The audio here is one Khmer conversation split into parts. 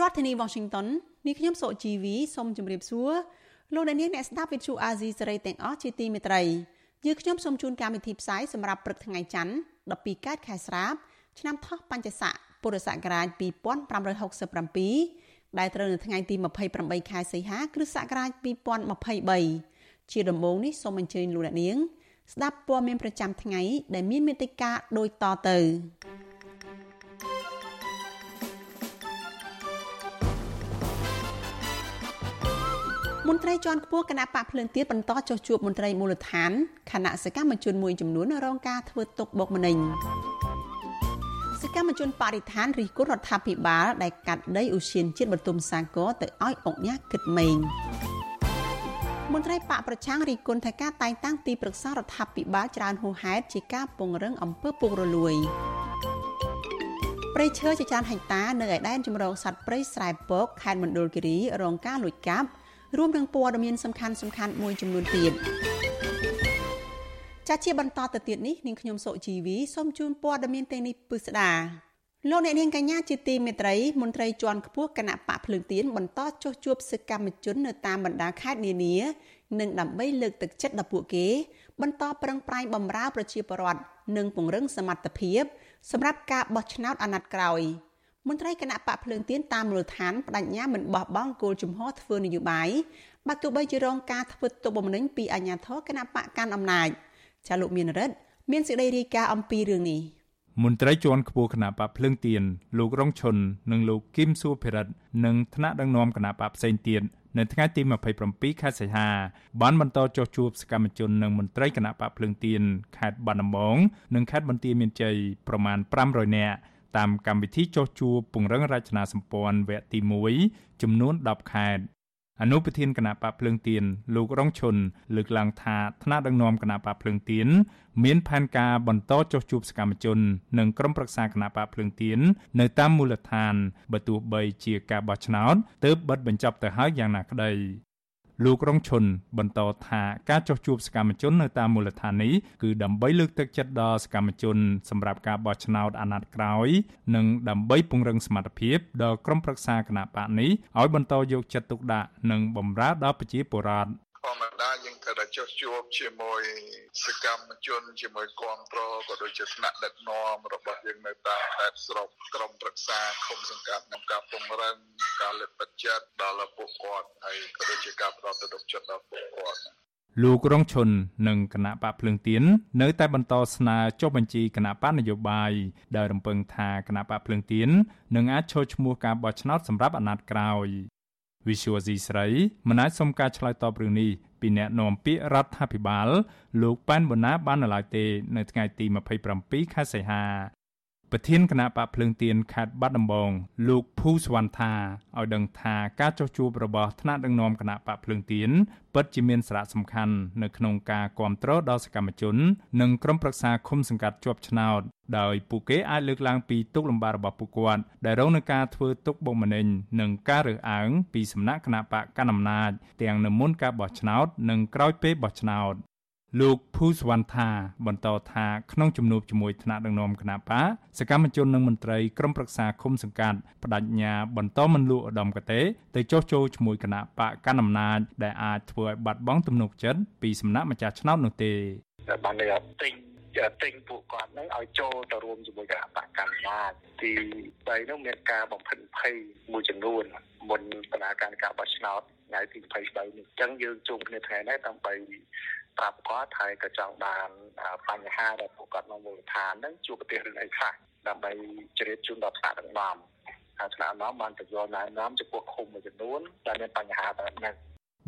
រដ្ឋធានី Washington នាងខ្ញុំសុជីវីសូមជម្រាបសួរលោកអ្នកនាងអ្នកស្ដាប់វិទ្យុអាស៊ីសេរីទាំងអស់ជាទីមេត្រីយើងខ្ញុំសូមជូនកម្មវិធីផ្សាយសម្រាប់ព្រឹកថ្ងៃច័ន្ទ12កើតខែស្រាប ឆ្នាំថោះបัญចស័កពុរសករាជ2567ដែលត្រូវនៅថ្ងៃទី28ខែសីហាគ្រិស្តសករាជ2023ជាដំបូងនេះសូមអញ្ជើញលោកអ្នកនាង ស្ដាប់ព័ត៌មានប្រចាំថ្ងៃដែលមានមេត្តាដូចតទៅ មន្ត្រីជាន់ខ្ពស់គណៈបកភ្លើងទៀនបន្តចុះជួបមន្ត្រីមូលដ្ឋានគណៈសកម្មជនមួយចំនួនរងការធ្វើទុកបុកម្នេញសកម្មជនបរិស្ថានរិះគន់រដ្ឋាភិបាលដែលកាត់ដីឧស្សាហជាតិបទុមសាគរទៅឲ្យអង្គញាគិតមេងមន្ត្រីបកប្រឆាំងរិះគន់ថាការតែងតាំងទីប្រឹក្សារដ្ឋាភិបាលច្រើនហួសហេតុជាការពង្រឹងអំពើពុករលួយព្រៃឈើជាច្រើនហិកតានៅឯដែនជំរកសត្វព្រៃស្រែពកខេត្តមណ្ឌលគិរីរងការលួចកាប់ រួមនឹងព័ត៌មានសំខាន់សំខាន់មួយចំនួនទៀតចាជាបន្តទៅទៀតនេះនាងខ្ញុំសុជីវីសូមជូនព័ត៌មានទាំងនេះពិស្ដាលោកអ្នកនាងកញ្ញាជាទីមេត្រីមន្ត្រីជាន់ខ្ពស់គណៈបកភ្លើងទៀនបន្តចុះជួបសកម្មជននៅតាមបណ្ដាខេត្តនានានិងដើម្បីលើកទឹកចិត្តដល់ពួកគេ បន្តប្រឹងប្រែងបម្រើប្រជាពលរដ្ឋនិងពង្រឹងសមត្ថភាព សម្រាប់ការបោះឆ្នោតអាណត្តិក្រោយ។ មន្ត្រីគណៈបកភ្លើងទៀនតាមមូលដ្ឋានបដិញ្ញាមិនបោះបង់គោលជំហរធ្វើនយោបាយបើទោះបីជារងការធ្វើទុកបុកម្នេញពីអាជ្ញាធរគណៈបកកាន់អំណាចចាលោកមានរិទ្ធមានសេចក្តីរាយការណ៍អំពីរឿងនេះមន្ត្រីជាន់ខ្ពស់គណៈបកភ្លើងទៀនលោករងឈុននិងលោកគឹមសួភិរិទ្ធនិងថ្នាក់ដឹកនាំគណៈបកផ្សេងទៀតនៅថ្ងៃទី27ខែសីហាបានបន្តចុះជួបសកម្មជននិងមន្ត្រីគណៈបកភ្លើងទៀនខេត្តបាត់ដំបងនិងខេត្តបន្ទាយមានជ័យប្រមាណ500នាក់ តាមកម្មវិធីចុះជួបពង្រឹងរចនាសម្ព័ន្ធវគ្គទី1ចំនួន10ខេត្តអនុប្រធានគណៈបកភ្លើងទៀនលោករងឈុនលើកឡើងថាថ្នាក់ដឹកនាំគណៈបកភ្លើងទៀនមានផែនការបន្តចុះជួបសកម្មជន និងក្រុមប្រឹក្សាគណៈបកភ្លើងទៀននៅតាមមូលដ្ឋានបើទោះបីជាការបោះឆ្នោតទើបបិទបញ្ចប់ទៅហើយយ៉ាងណាក្តី លោករងឈុនបន្តថាការចុះជួបសកម្មជននៅតាមមូលដ្ឋាននេះគឺដើម្បីលើកទឹកចិត្តដល់សកម្មជនសម្រាប់ការបោះឆ្នោតអាណត្តិក្រោយ និងដើម្បីពង្រឹងសមត្ថភាពដល់ក្រុមប្រឹក្សាគណៈបកនេះឲ្យបន្តយកចិត្តទុកដាក់និងបម្រើដល់ប្រជាពលរដ្ឋ ធម្មតាយើងត្រូវតែចុះជួបជាមួយសកម្មជនជាមួយគ្រប់គ្រងក៏ដូចជាថ្នាក់ដឹកនាំរបស់យើងនៅតាមខេត្តស្រុកក្រុមប្រឹក្សាឃុំសង្កាត់ក្នុងការពង្រឹងការលើកទឹកចិត្តដល់ពួកគាត់ហើយក៏ដូចជាការផ្ដល់ទឹកចិត្តដល់ពួកគាត់លោករងឈុននិងគណៈបកភ្លើងទៀននៅតែបន្តស្នើចុះបញ្ជីគណៈបកនយោបាយដែលរំពឹងថាគណៈបកភ្លើងទៀននឹងអាចចូលឈ្មោះការបោះឆ្នោតសម្រាប់អាណត្តិក្រោយ Visual C ស្រីមិនអាចសុំការឆ្លើយតបរឿងនេះ ពីអ្នកនាំពាក្យរដ្ឋាភិបាលលោកប៉ែនបូណាបាននៅឡើយទេ នៅថ្ងៃទី27ខែសីហា ប្រធានគណៈបកភ្លើងទៀនខេត្តបាត់ដំបងលោកភូសវណ្ណថាឲ្យដឹងថាការចុះជួបរបស់ថ្នាក់ដឹកនាំគណៈបកភ្លើងទៀនពិតជាមានសារៈសំខាន់នៅក្នុងការគ្រប់គ្រងដល់សកម្មជន និងក្រុមប្រឹក្សាឃុំសង្កាត់ជាប់ឆ្នោតដោយពួកគេអាចលើកឡើងពីទុកលំបាករបស់ពួកគាត់ដែលរងនឹងការធ្វើទុកបុកម្នេញនិងការរើសអើងពីសំណាក់គណៈបកកណ្ដាលអំណាចទាំងនៅមុនការបោះឆ្នោត និងក្រោយពេលបោះឆ្នោត លោកភូសវណ្ណថាបន្តថាក្នុងជំនួបជាមួយថ្នាក់ដឹកនាំគណៈបកសកម្មជននិងមន្ត្រីក្រុមប្រឹក្សាឃុំសង្កាត់បដិញ្ញាបន្តមិនលួចឧត្តមកតេទៅចោះចូលជាមួយគណៈបកកណ្ដាលអំណាចដែលអាចធ្វើឲ្យបាត់បង់ទំនុកចិត្តពីសំណាក់ម្ចាស់ឆ្នោតនោះទេបានតែទិញទិញពួកគាត់នឹងឲ្យចូលទៅរួមជាមួយគណៈបកកណ្ដាលអំណាចទី3នោះមានការបំផិនភ័យមួយចំនួនមុនដំណើរការការបោះឆ្នោតថ្ងៃទី23នេះអញ្ចឹងយើងជួបគ្នាថ្ងៃនេះដើម្បី ប្រាប់គាត់ហើយក៏ចង់បានបញ្ហាដែលពួកគាត់នៅមូលដ្ឋានហ្នឹងជួបប្រទេសរឿងអីខ្លះដើម្បីជ្រាបជូនដល់ថ្នាក់ដឹកនាំហើយថ្នាក់ដឹកនាំបានទៅយកណែនាំចំពោះឃុំមួយចំនួនដែលមានបញ្ហាបែបហ្នឹង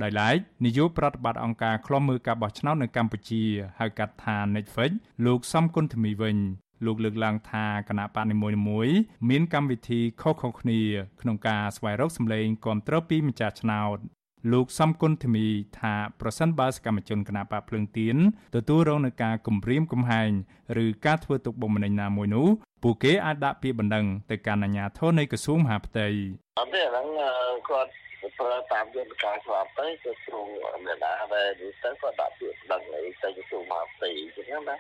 ដោយឡែកនាយកប្រតិបត្តិអង្គការឃ្លាំមើលការបោះឆ្នោតនៅកម្ពុជាហៅកាត់ថា Netflix លោកសំគុណធមីវិញលោកលើកឡើងថាគណៈបកនីមួយៗមានកម្មវិធីខុសៗគ្នាក្នុងការស្វែងរកសម្លេងគ្រប់គ្រងពីម្ចាស់ឆ្នោត លោកសំគុណធីមីថាប្រសិនបើសកម្មជនគណបកភ្លើងទៀនទទួលរងនឹងការគំរាមកំហែងឬការធ្វើទុកបុកម្នេញណាមួយនោះពួកគេអាចដាក់ពាក្យបណ្ដឹងទៅកាន់អាជ្ញាធរនៃក្រសួងមហាផ្ទៃអត់ទេអាហ្នឹងគាត់ប្រើតាមយន្តការច្បាប់ទៅគឺគ្រងមានដែរហើយនេះទៅក៏ដាក់ពាក្យដឹងអីទៅក្រសួងមហាផ្ទៃអញ្ចឹងណា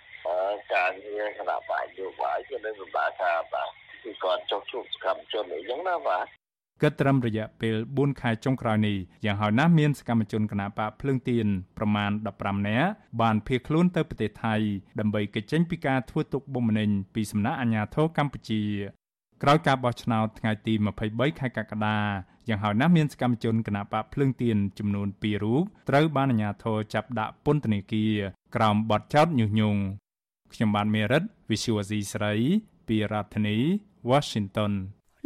ការងារគណៈបាយយោបាយគឺនៅសម្រាប់ការបាទគឺគាត់ចុះជួបសកម្មជនអីចឹងណាបាទ គិតត្រឹមរយៈពេល4ខែចុងក្រោយនេះយ៉ាងហោចណាស់មានសកម្មជនគណបកភ្លើងទៀនប្រមាណ15នាក់បានភៀសខ្លួនទៅប្រទេសថៃដើម្បីគេចចេញពីការធ្វើទុកបុកម្នេញពីសំណាក់អាជ្ញាធរកម្ពុជាក្រោយការបោះឆ្នោតថ្ងៃទី23ខែកក្កដាយ៉ាងហោចណាស់មានសកម្មជនគណបកភ្លើងទៀនចំនួន2រូបត្រូវបានអាជ្ញាធរចាប់ដាក់ពន្ធនាគារក្រោមបទចោទញុះញង់ខ្ញុំបានមេរិត Visual C ស្រី ពីរដ្ឋធានី Washington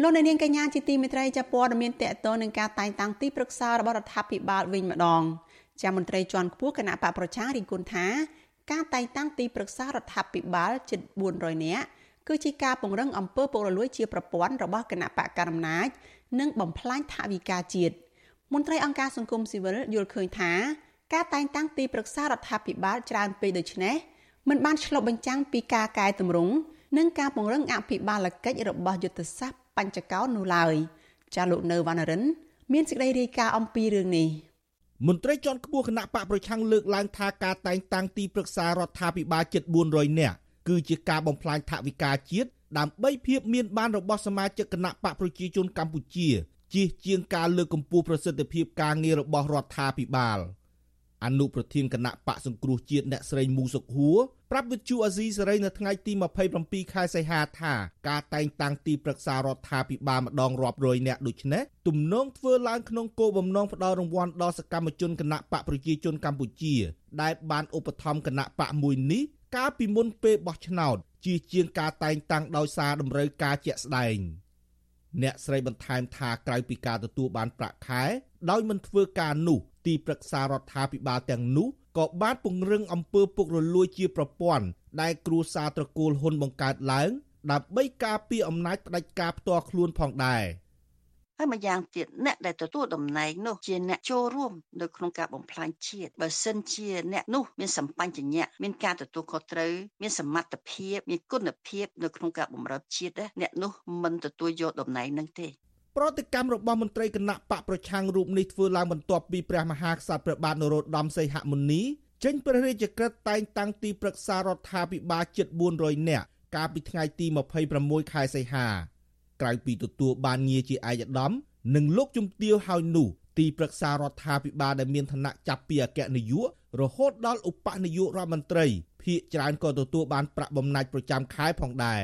លោកអ្នកនាងកញ្ញាជាទីមេត្រីចាប់ព័ត៌មានតកតនឹងការតែងតាំងទីប្រឹក្សារបស់រដ្ឋាភិបាលវិញម្ដងជាមន្ត្រីជាន់ខ្ពស់គណៈបកប្រជារិះគន់ថា ការតែងតាំងទីប្រឹក្សារដ្ឋាភិបាលជិត400នាក់គឺជាការពង្រឹងអំពើពុករលួយជាប្រព័ន្ធរបស់គណៈបកកណ្ដាលអំណាចនិងបំផ្លាញថវិកាជាតិមន្ត្រីអង្គការសង្គមស៊ីវិលយល់ឃើញថា ការតែងតាំងទីប្រឹក្សារដ្ឋាភិបាលច្រើនពេកដូច្នេះមិនបានឆ្លុះបញ្ចាំងពីការកែតម្រង់និងការពង្រឹងអភិបាលកិច្ចរបស់យុទ្ធសាស្ត្រ បញ្ចកោណនោះឡើយចាលោកនៅវណ្ណរិន មានសេចក្តីរាយការណ៍អំពីរឿងនេះមន្ត្រីជាន់ខ្ពស់គណៈបកប្រឆាំងលើកឡើងថាការតែងតាំងទីប្រឹក្សារដ្ឋាភិបាលជិត400នាក់គឺជាការបំផ្លាញថវិកាជាតិដើម្បីភាពមានបានរបស់សមាជិកគណៈបកប្រជាជនកម្ពុជាជៀសជាងការលើកកម្ពស់ប្រសិទ្ធភាពការងាររបស់រដ្ឋាភិបាល អនុប្រធានគណៈបកសង្គ្រោះជាតិអ្នកស្រីមូសុកហួរប្រាប់វិទ្យុអាស៊ីសេរីនៅថ្ងៃទី27ខែសីហាថាការតែងតាំងទីប្រឹក្សារដ្ឋាភិបាលម្ដងរាប់រយនាក់ដូចនេះទំនងធ្វើឡើងក្នុងគោលបំណងផ្ដល់រង្វាន់ដល់សកម្មជនគណៈបកប្រជាជនកម្ពុជា ដែលបានឧបត្ថម្ភគណៈបកមួយនេះកាលពីមុនពេលបោះឆ្នោតជាជាងការតែងតាំងដោយសារតម្រូវការជាក់ស្ដែងអ្នកស្រីបន្ថែមថាក្រៅពីការទទួលបានប្រាក់ខែដោយមិនធ្វើការនោះ ទីប្រឹក្សារដ្ឋាភិបាលទាំងនោះក៏បានពង្រឹងអំពើពុករលួយជាប្រព័ន្ធដែលគ្រួសារត្រកូលហ៊ុនបង្កើតឡើងដើម្បីការពារអំណាចផ្ដាច់ការផ្ទាល់ខ្លួនផងដែរ។ហើយម្យ៉ាងទៀតអ្នកដែលទទួលតំណែងនោះជាអ្នកចូលរួមនៅក្នុងការបំផ្លាញជាតិបើសិនជាអ្នកនោះមានសម្បញ្ញៈមានការទទួលខុសត្រូវមានសមត្ថភាពមានគុណភាពនៅក្នុងការបម្រើជាតិអ្នកនោះមិនទទួលយកតំណែងនឹងទេ ប្រតិកម្មរបស់មន្ត្រីគណៈបកប្រឆាំងរូបនេះធ្វើឡើងបន្ទាប់ពីព្រះមហាក្សត្រព្រះបាទនរោត្តមសីហមុនីចេញព្រះរាជក្រឹត្យតែងតាំងទីប្រឹក្សារដ្ឋាភិបាលជិត400នាក់កាលពីថ្ងៃទី26ខែសីហាក្រៅពីទទួលបានងារជាឯកឧត្តមនិងលោកជំទាវហើយនោះទីប្រឹក្សារដ្ឋាភិបាលដែលមានឋានៈចាប់ពីអគ្គនាយករហូតដល់ឧបនាយករដ្ឋមន្ត្រីភាគច្រើនក៏ទទួលបានប្រាក់បំណាច់ប្រចាំខែផងដែរ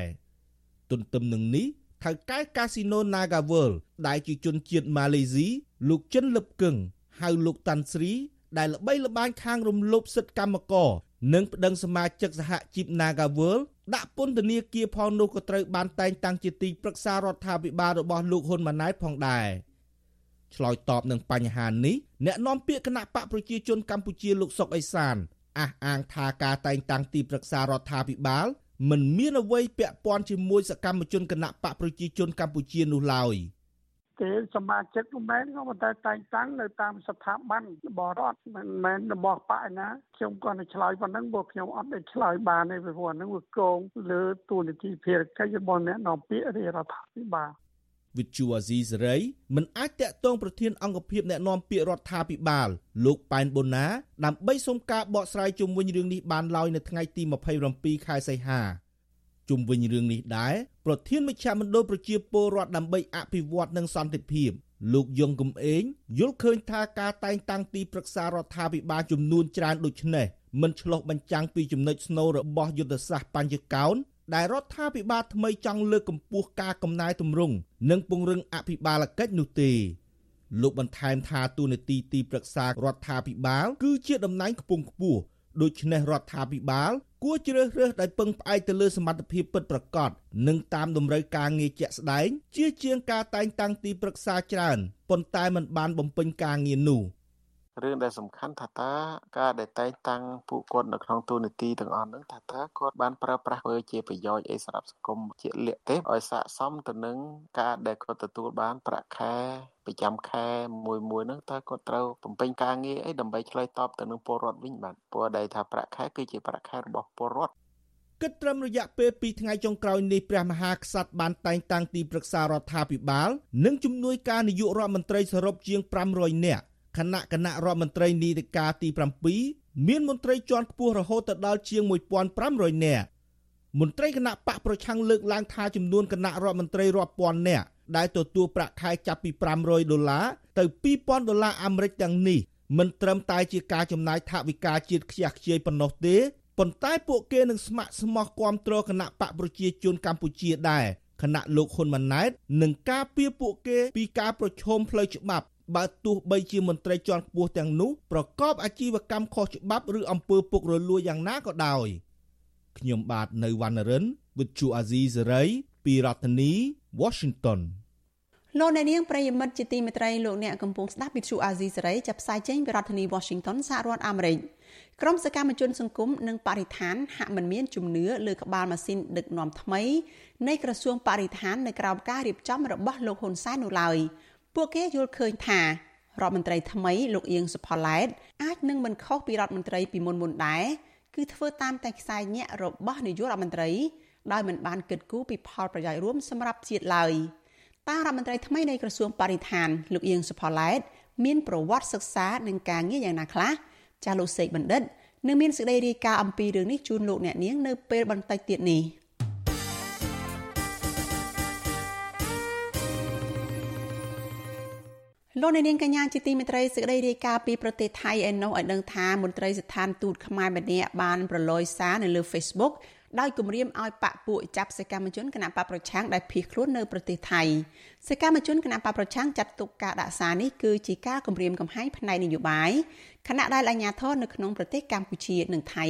ទន្ទឹមនឹងនេះ ថៅកែកាស៊ីណូ Naga World ដែលជាជនជាតិម៉ាឡេស៊ីលោកចិនលឹបកឹងហៅលោកតាន់ស្រី ដែលល្បីល្បាញខាងរំលោភសិទ្ធិកម្មករនិងប្តឹងសមាជិកសហជីព Naga World ដាក់ពន្ធនាគារផងនោះក៏ត្រូវបានតែងតាំងជាទីប្រឹក្សារដ្ឋាភិបាលរបស់លោកហ៊ុនម៉ាណែតផងដែរឆ្លើយតបនឹងបញ្ហានេះអ្នកនាំពាក្យគណៈបកប្រជាជនកម្ពុជាលោកសុកអេសានអះអាងថាការតែងតាំងទីប្រឹក្សារដ្ឋាភិបាល មិនមានអ្វីពាក់ព័ន្ធជាមួយសកម្មជនគណៈបកប្រជាជនកម្ពុជានោះឡើយ។គេសមាជិកមិនមែនក៏ប៉ុន្តែតែងតាំងនៅតាមស្ថាប័នរបស់រដ្ឋមិនមែនរបស់បកណាខ្ញុំគាត់ទៅឆ្លើយប៉ុណ្ណឹងព្រោះខ្ញុំអត់ได้ឆ្លើយបានទេព្រោះហ្នឹងវាកងលើទូនីតិភារកិច្ចរបស់អ្នកនាំពាក្យរាជរដ្ឋាភិបាល វិទ្យុអាស៊ីសេរីមិនអាចតាក់ទងប្រធានអង្គភិបអ្នកណែនាំពាក្យរដ្ឋាភិបាល លោកប៉ែនបូណាដើម្បីសុំការបកស្រាយជុំវិញរឿងនេះបានឡើយនៅថ្ងៃទី27ខែសីហាជុំវិញរឿងនេះដែរប្រធានមជ្ឈមណ្ឌលប្រជាពលរដ្ឋដើម្បីអភិវឌ្ឍនិងសន្តិភាពលោកយងកំឯងយល់ឃើញថាការតែងតាំងទីប្រឹក្សារដ្ឋាភិបាលចំនួនច្រើនដូចនេះមិនឆ្លុះបញ្ចាំងពីចំណុចស្នូលរបស់យុទ្ធសាស្ត្របញ្ញកោណ ដែលរដ្ឋាភិបាលថ្មីចង់លើកកម្ពស់ការកំណែទម្រង់និងពង្រឹងអភិបាលកិច្ចនោះទេលោកបន្ថែមថាទូនាទីទីប្រឹក្សារដ្ឋាភិបាល គឺជាតំណែងខ្ពង់ខ្ពស់ដូច្នេះរដ្ឋាភិបាល គួរជ្រើសរើសដោយពឹងផ្អែកទៅលើសមត្ថភាពពិតប្រាកដនិងតាមតម្រូវការងារជាក់ស្ដែងជាជាងការតែងតាំងទីប្រឹក្សាច្រើនប៉ុន្តែมันបានបំពេញការងារនោះ រឿងដែលសំខាន់ថាតើការដែលតែងតាំងពួកគាត់នៅក្នុងទូនីតិទាំងអស់ហ្នឹងថាតើគាត់បានប្រើប្រាស់ធ្វើជាប្រយោជន៍អីសម្រាប់សង្គមជាលក្ខទេឲ្យស័ក្តិសមទៅនឹងការដែលគាត់ទទួលបានប្រាក់ខែប្រចាំខែមួយមួយហ្នឹងតើគាត់ត្រូវបំពេញការងារអីដើម្បីឆ្លើយតបទៅនឹងពលរដ្ឋវិញបាទព្រោះដែលថាប្រាក់ខែគឺជាប្រាក់ខែរបស់ពលរដ្ឋគិតត្រឹមរយៈពេល2ថ្ងៃចុងក្រោយនេះព្រះមហាក្សត្របានតែងតាំងទីប្រឹក្សារដ្ឋាភិបាល និងជំនួយការនាយករដ្ឋមន្ត្រីសរុបជាង500នាក់ គណៈគណៈរដ្ឋមន្ត្រីនីតិកាលទី7មានមន្ត្រីជាន់ខ្ពស់រហូតទៅដល់ជាង1500នាក់មន្ត្រីគណៈបកប្រឆាំងលើកឡើងថាចំនួនគណៈរដ្ឋមន្ត្រីរាប់ពាន់នាក់ដែលទទួលប្រាក់ខែចាប់ពី500ដុល្លារទៅ2000ដុល្លារអាមេរិកទាំងនេះមិនត្រឹមតែជាការចំណាយថវិកាជាតិខ្ជះខ្ជាយប៉ុណ្ណោះទេប៉ុន្តែពួកគេនឹងស្ម័គ្រស្មោះគាំទ្រគណៈបកប្រជាជនកម្ពុជាដែរគណៈលោកហ៊ុនម៉ាណែតនឹងការពារពួកគេពីការប្រឈមផ្លូវច្បាប់ បើទោះបីជាមន្ត្រីជាន់ខ្ពស់ទាំងនោះប្រកបអាជីវកម្មខុសច្បាប់ឬអំពើពុករលួយយ៉ាងណាក៏ដោយខ្ញុំបាទនៅវណ្ណរិន with Chu Azizi Saray ពីរដ្ឋធានី Washington លោកអ្នកនាងប្រិយមិត្តជាទីមេត្រីលោកអ្នកកំពុងស្ដាប់វិទ្យុអាស៊ីសេរីចាប់ផ្សាយចេញពីរដ្ឋធានី Washington សហរដ្ឋអាមេរិកក្រុមសកម្មជនសង្គមនិងបរិស្ថានហាក់មិនមានជំនឿលើក្បាលម៉ាស៊ីនដឹកនាំថ្មីនៃក្រសួងបរិស្ថាននៅក្រោមការរៀបចំរបស់លោកហ៊ុនសែននោះឡើយ ពួកគេយល់ឃើញថារដ្ឋមន្ត្រីថ្មីលោកអៀងសុផល្លែតអាចនឹងមិនខុសពីរដ្ឋមន្ត្រីពីមុនមុនដែរគឺធ្វើតាមតែខ្សែញាក់របស់នាយករដ្ឋមន្ត្រីដោយមិនបានគិតគូរពីផលប្រយោជន៍រួមសម្រាប់ជាតិឡើយតារដ្ឋមន្ត្រីថ្មីនៃក្រសួងបរិស្ថានលោកអៀងសុផល្លែតមានប្រវត្តិសិក្សានិងការងារយ៉ាងណាខ្លះចាស់លោកសេកបណ្ឌិតនឹងមានសេចក្តីរាយការណ៍អំពីរឿងនេះជូនលោកអ្នកនាងនៅពេលបន្តិចទៀតនេះ លោកនាងកញ្ញាជាទីមេត្រីសេចក្តីរាយការណ៍ពីប្រទេសថៃឯណោះឲ្យដឹងថាមន្ត្រីស្ថានទូតខ្មែរម្នាក់បានប្រឡយសារនៅលើ Facebook ដោយគម្រាមឲ្យបាក់ពួកចាប់សកម្មជនគណបកប្រឆាំងដែលភៀសខ្លួននៅប្រទេសថៃសកម្មជនគណបកប្រឆាំងចាត់ទុកការដាក់សារនេះគឺជាការគម្រាមកំហែងផ្នែកនយោបាយខណៈដែលអាជ្ញាធរនៅក្នុងប្រទេសកម្ពុជានិងថៃ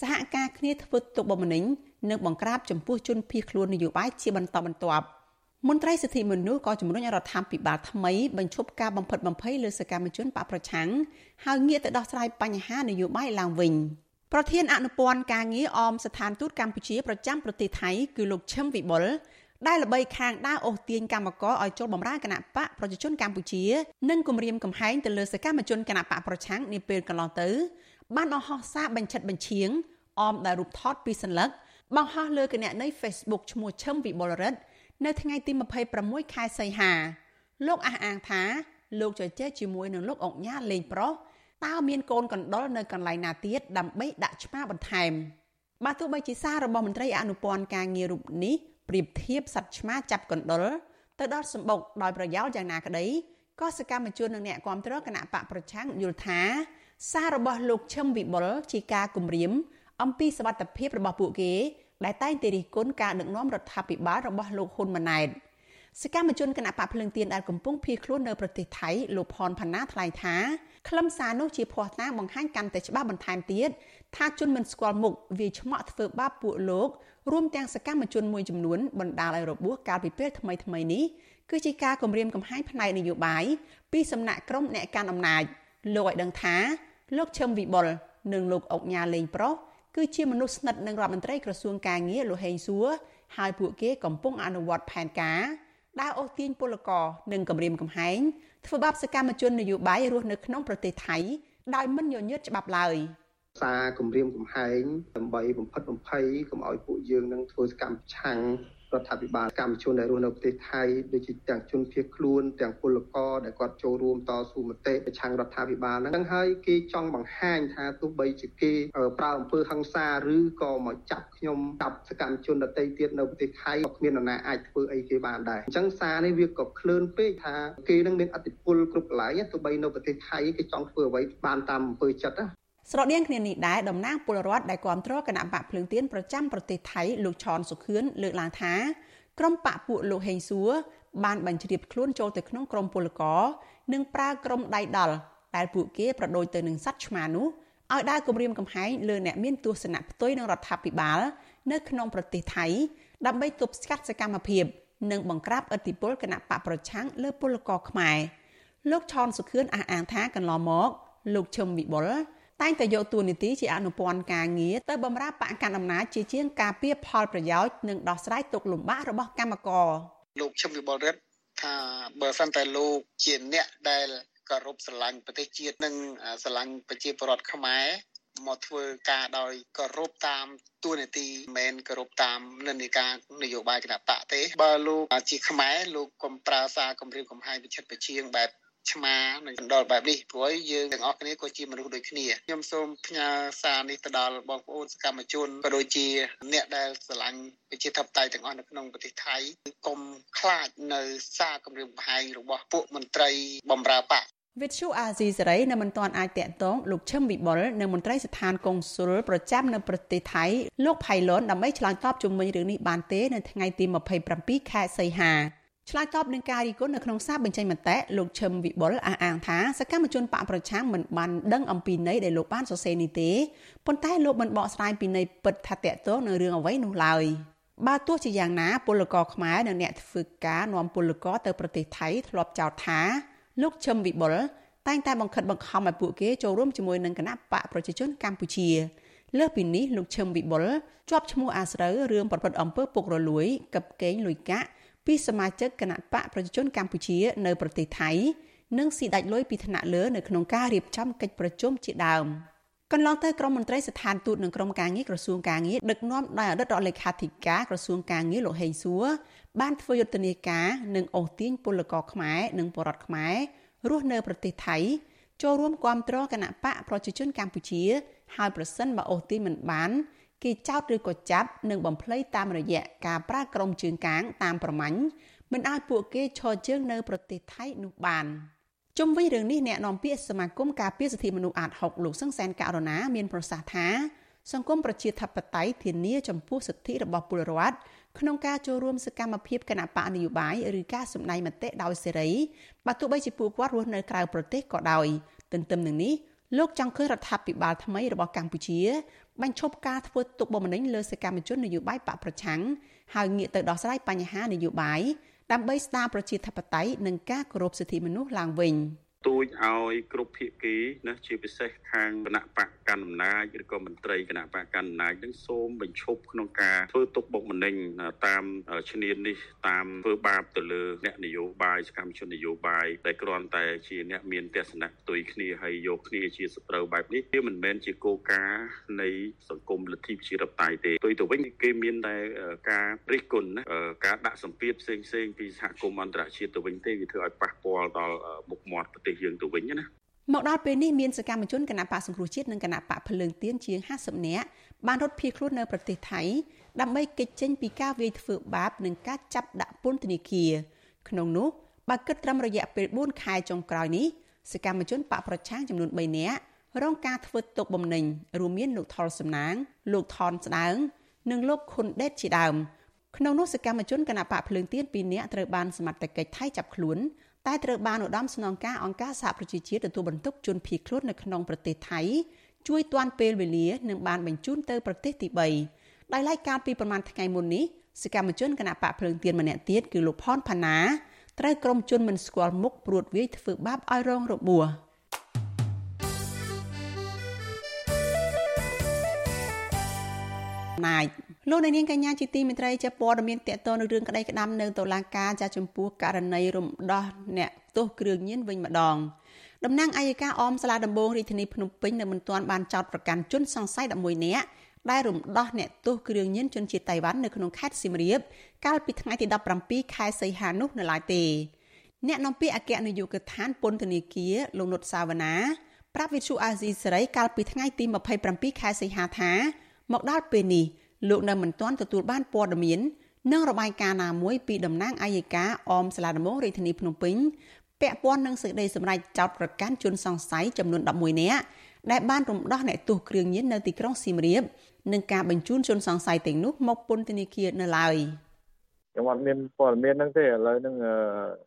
សហការគ្នាធ្វើទុកបុកម្នេញនិងបង្ក្រាបចំពោះជនភៀសខ្លួននយោបាយជាបន្តបន្ទាប់ មន្ត្រីសិទ្ធិមនុស្សក៏ជំរុញរដ្ឋាភិបាលថ្មីបញ្ឈប់ការបំផិតបំភ័យលើសកម្មជនបកប្រឆាំងហើយងាកទៅដោះស្រាយបញ្ហានយោបាយឡើងវិញប្រធានអនុព័ន្ធការងារអមស្ថានទូតកម្ពុជាប្រចាំប្រទេសថៃគឺលោកឈឹមវិបុលដែលល្បីខាងដើរអូសទាញកម្មករឲ្យចូលបម្រើគណៈបកប្រជាជនកម្ពុជានិងគម្រាមកំហែងទៅលើសកម្មជនគណៈបកប្រឆាំងនាពេលកន្លងទៅ បានអស់ហោះសារបញ្ឆិតបញ្ឈៀងអមដែលរូបថតពីសញ្ញាបង្ហោះលើគណនី Facebook ឈ្មោះឈឹមវិបុលរិទ្ធ នៅថ្ងៃទី26ខែសីហាលោកអះអាងថាលោកជជែកជាមួយនឹងលោកអុកញ៉ាលេងប្រុសតើមានកូនកណ្ដុរនៅកន្លែងណាទៀតដើម្បីដាក់ឆ្មាបន្ថែមបើទោះបីជាសាររបស់មន្ត្រីអនុព័ន្ធការងាររូបនេះប្រៀបធៀបសត្វឆ្មាចាប់កណ្ដុរទៅដល់សម្បុកដោយប្រយោលយ៉ាងណាក្តីក៏សកម្មជននិងអ្នកគាំទ្រគណៈបកប្រឆាំងយល់ថាសាររបស់លោកឈឹមវិបុលជាការគំរាមអំពីសវត្ថភាពរបស់ពួកគេ ដែលតែងតែរិះគន់ការដឹកនាំរដ្ឋាភិបាលរបស់លោកហ៊ុនម៉ាណែតសកម្មជនគណៈបកភ្លឹងទៀនដែលកំពុងភៀសខ្លួននៅប្រទេសថៃលោកផនផាណាថ្លែងថាខ្លឹមសារនោះជាភ័ស្តុតាងបង្ហាញកាន់តែច្បាស់បន្ថែមទៀតថាជនមិនស្គាល់មុខវាឆ្មក់ធ្វើបាបពួកលោករួមទាំងសកម្មជនមួយចំនួនបណ្ដាលឲ្យរបួសកាលពីពេលថ្មីថ្មីនេះគឺជាការគម្រាមកំហែងផ្នែកនយោបាយពីសំណាក់ក្រុមអ្នកកាន់អំណាចលោកឲ្យដឹងថាលោកឈឹមវិបុលនិងលោកអុកញ៉ាលេងប្រុស គឺជាមនុស្សស្និទ្ធនឹងរដ្ឋមន្ត្រីក្រសួងកាងារលោកហេងសួរហើយពួកគេកំពុងអនុវត្តផែនការដើរអូសទាញពលករនិងគម្រាមកំហែងធ្វើបាបសកម្មជននយោបាយរស់នៅក្នុងប្រទេសថៃដោយមិនញញើតច្បាប់ឡើយសារគម្រាមកំហែងដើម្បីបំផិតបំភ័យកុំឲ្យពួកយើងនឹងធ្វើសកម្មឆាំង រដ្ឋាភិបាលកម្មជនដែលរស់នៅប្រទេសថៃដូចជាទាំងជនភៀសខ្លួនទាំងពលករដែលគាត់ចូលរួមតស៊ូមតិប្រឆាំងរដ្ឋាភិបាលហ្នឹងហើយគេចង់បង្ហាញថាទោះបីជាគេប្រើអំពើហិង្សាឬក៏មកចាប់ខ្ញុំចាប់សកម្មជនដទៃទៀតនៅប្រទេសថៃក៏គ្មាននរណាអាចធ្វើអីគេបានដែរអញ្ចឹងសារនេះវាក៏ក្លឿនពេកថាគេនឹងមានអធិបុលគ្រប់កន្លែងទោះបីនៅប្រទេសថៃគេចង់ធ្វើអ្វីបានតាមអំពើចិត្តណា ស្រដៀងគ្នានេះដែរតំណាងពលរដ្ឋដែលគ្រប់គ្រងគណៈបកភ្លើងទៀនប្រចាំប្រទេសថៃលោកឆនសុខឿនលើកឡើងថាក្រុមបកពួកលោកហេងសួរបានបញ្ជ្រាបខ្លួនចូលទៅក្នុងក្រុមពលករនិងប្រើក្រុមដៃដល់ដែលពួកគេប្រដូចទៅនឹងសัตว์ឆ្មានោះឲ្យដើរគម្រាមកំហែងលើអ្នកមានទស្សនៈផ្ទុយនឹងរដ្ឋាភិបាល នៅក្នុងប្រទេសថៃដើម្បីទប់ស្កាត់សកម្មភាព និងបង្ក្រាបឥទ្ធិពលគណៈបកប្រឆាំងលើពលករខ្មែរលោកឆនសុខឿនអះអាងថាកន្លងមកលោកឈឹមវិបុល តែងតែយកតួនាទីជាអនុព័ន្ធការងារទៅបម្រើបកកាន់អំណាចជាជាងការពៀផលប្រយោជន៍និងដោះស្រាយទុក្ខលំបាករបស់កម្មករលោកឈឹមវិបុលរិទ្ធថាបើសិនតែលោកជាអ្នកដែលគោរពស្រឡាញ់ប្រទេសជាតិនិងស្រឡាញ់ប្រជាពលរដ្ឋខ្មែរមកធ្វើការដោយគោរពតាមទួលនីតិមិនគោរពតាមនិន្នាការនយោបាយគណៈបកទេបើលោកជាខ្មែរលោកកុំប្រើសារគម្រាមកំហែងវិចិត្របជាងបែប ឆ្មានឹងដណ្ដបែបនេះព្រោះយើងទាំងអស់គ្នាក៏ជាមនុស្សដូចគ្នាខ្ញុំសូមផ្ញើសារនេះទៅដល់បងប្អូនសកម្មជនក៏ដូចជាអ្នកដែលស្រឡាញ់ប្រជាធិបតេយ្យទាំងអស់នៅក្នុងប្រទេសថៃកុំខ្លាចនៅសារគម្រាមកំហែងរបស់ពួកមន្ត្រីបំរើបកវិទ្យុអាស៊ីសេរីនៅមិនទាន់អាចតាក់ទងលោកឈឹមវិបុលនៅមន្ត្រីស្ថានកុងស៊ុលប្រចាំនៅប្រទេសថៃលោកផៃឡុនដើម្បីឆ្លើយតបជុំវិញរឿងនេះបានទេនៅថ្ងៃទី27ខែសីហា ឆ្លើយតបនឹងការរីគុណនៅក្នុងសារបញ្ចេញមតិលោកឈឹមវិបុលអះអាងថាសកម្មជនបកប្រឆាំងមិនបានដឹងអំពីន័យដែលលោកបានសរសេរនេះទេប៉ុន្តែលោកមិនបកស្រាយពីន័យពិតថាតកតងនឹងរឿងអ្វីនោះឡើយបើទោះជាយ៉ាងណាពលករខ្មែរនិងអ្នកធ្វើការនាំពលករទៅប្រទេសថៃធ្លាប់ចោទថាលោកឈឹមវិបុលតែងតែបង្ខិតបង្ខំឲ្យពួកគេចូលរួមជាមួយនឹងគណៈបកប្រជាជនកម្ពុជាលើសពីនេះលោកឈឹមវិបុលជាប់ឈ្មោះអាស្រូវរឿងប្រព្រឹត្តអំពើពុករលួយកັບកេងលុយកាក់ ពីសមាជិកគណៈបកប្រជាជនកម្ពុជានៅប្រទេសថៃនិងស៊ីដាច់លុយពីថ្នាក់លើនៅក្នុងការរៀបចំកិច្ចប្រជុំជាដើមកន្លងទៅក្រមមន្ត្រីស្ថានទូតនិងក្រមការងារក្រសួងការងារដឹកនាំដោយអតីតរដ្ឋលេខាធិការក្រសួងការងារលោកហេងសួរបានធ្វើយុទ្ធនាការនិងអូសទាញពលករខ្មែរនិងបរតខ្មែររស់នៅប្រទេសថៃចូលរួមគាំទ្រគណៈបកប្រជាជនកម្ពុជា ហើយប្រសិនបើអូសទាញមិនបាន គេចោទឬក៏ចាប់និងបំភ្លៃតាមរយៈការប្រើក្រមជើងកាងតាមប្រមាញ់មិនឲ្យពួកគេឈរជើងនៅប្រទេសថៃនោះបានជុំវិញរឿងនេះអ្នកនាំពាក្យសមាគមការពារសិទ្ធិមនុស្សអាត6លោកសង្សានករណាមានប្រសាសន៍ថាសង្គមប្រជាធិបតេយ្យធានាចំពោះសិទ្ធិរបស់ពលរដ្ឋក្នុងការចូលរួមសកម្មភាពគណៈបកនយោបាយឬការសម្ដែងមតិដោយសេរីបើទោះបីជាពួកគាត់រស់នៅក្រៅប្រទេសក៏ដោយទន្ទឹមនឹងនេះ លោកចង់ឃើញរដ្ឋាភិបាលថ្មីរបស់កម្ពុជាបញ្ឈប់ការធ្វើទុកបុកម្នេញលើសកម្មជននយោបាយបកប្រឆាំងហើយងាកទៅដោះស្រាយបញ្ហានយោបាយដើម្បីស្ដារប្រជាធិបតេយ្យនិងការគោរពសិទ្ធិមនុស្សឡើងវិញ។ ទូចឲ្យគ្រប់ភាគីណាជាពិសេសខាងគណៈបកកណ្ដាលអំណាចឬក៏មន្ត្រីគណៈបកកណ្ដាលអំណាចនឹងសូមបញ្ឈប់ក្នុងការធ្វើទុកបុកម្នេញតាមឈ្នាននេះតាមធ្វើបាបទៅលើអ្នកនយោបាយសកម្មជននយោបាយដែលគ្រាន់តែជាអ្នកមានទស្សនៈផ្ទុយគ្នាហើយយកគ្នាជាសត្រូវបែបនេះវាមិនមែនជាគោលការណ៍នៃសង្គមលទ្ធិប្រជាធិបតេយ្យទេផ្ទុយទៅវិញគេមានតែការរិះគន់ណាការដាក់សម្ពាធផ្សេងផ្សេងពីសហគមន៍អន្តរជាតិទៅវិញទេវាធ្វើឲ្យប៉ះពាល់ដល់មុខមាត់ប្រទេសទេសយើងទៅវិញណាមកដល់ពេលនេះមានសកម្មជនគណៈបកសង្គ្រោះជាតិនិងគណៈបកភ្លើងទៀនជាង50នាក់បានរត់ភៀសខ្លួននៅប្រទេសថៃដើម្បីគេចចេញពីការវាយធ្វើបាបនិងការចាប់ដាក់ពន្ធនាគារក្នុងនោះបើគិតត្រឹមរយៈពេល4ខែចុងក្រោយនេះសកម្មជនបកប្រឆាំងចំនួន3នាក់រងការធ្វើទុកបុកម្នេញរួមមានលោកថុលសំណាង លោកថនស្ដើង និងលោកខុនដេតជាដើមក្នុងនោះសកម្មជនគណៈបកភ្លើងទៀន2នាក់ត្រូវបានសមត្ថកិច្ចថៃចាប់ខ្លួន តែត្រូវបានឧត្តមស្នងការអង្គការសហប្រជាជាតិទទួលបន្ទុកជនភៀសខ្លួននៅក្នុងប្រទេសថៃជួយទាន់ពេលវេលានិងបានបញ្ជូនទៅប្រទេសទី3ដោយឡែកកាលពីប្រមាណថ្ងៃមុននេះសកម្មជនគណៈបកភ្លើងទៀនម្នាក់ទៀតគឺលោកផនផាណាត្រូវក្រុមជនមិនស្គាល់មុខព្រួតវាយធ្វើបាបឲ្យរងរបួស ណាយលោកនាងកញ្ញាជាទីមេត្រីជាព័ត៌មានតកតនៅរឿងក្តីក្តាំនៅតុលាការចាចំពោះករណីរំដោះអ្នកទោសគ្រឿងញៀនវិញម្ដងតំណាងអัยការអមសាលាដំបងរាជធានីភ្នំពេញនៅមិនទាន់បានចោទប្រកាន់ជនសង្ស័យ11នាក់ដែលរំដោះអ្នកទោសគ្រឿងញៀនជនជាតិតៃវ៉ាន់នៅក្នុងខេត្តសៀមរាបកាលពីថ្ងៃទី17ខែសីហានោះនៅឡើយទេអ្នកនាំពាក្យអគ្គនាយកដ្ឋានពន្ធនាគារលោកនុតសាវណ្ណាប្រាប់វិទ្យុអាស៊ីសេរីកាលពីថ្ងៃទី27ខែសីហាថា មកដល់ពេលនេះលោកនៅមិនទាន់ទទួលបានព័ត៌មាននិងរបាយការណ៍ណាមួយពីតំណាងអัยការអមសាលាដំបងរាជធានីភ្នំពេញពាក់ព័ន្ធនឹងសេចក្តីសម្រេចចោទប្រកាន់ជនសង្ស័យចំនួន11នាក់ដែលបានរំដោះអ្នកទោសគ្រឿងញៀននៅទីក្រុងសៀមរាបនិងការបញ្ជូនជនសង្ស័យទាំងនោះមកពន្ធនាគារនៅឡើយ។ ខ្ញុំអត់មានព័ត៌មានហ្នឹងទេឥឡូវហ្នឹង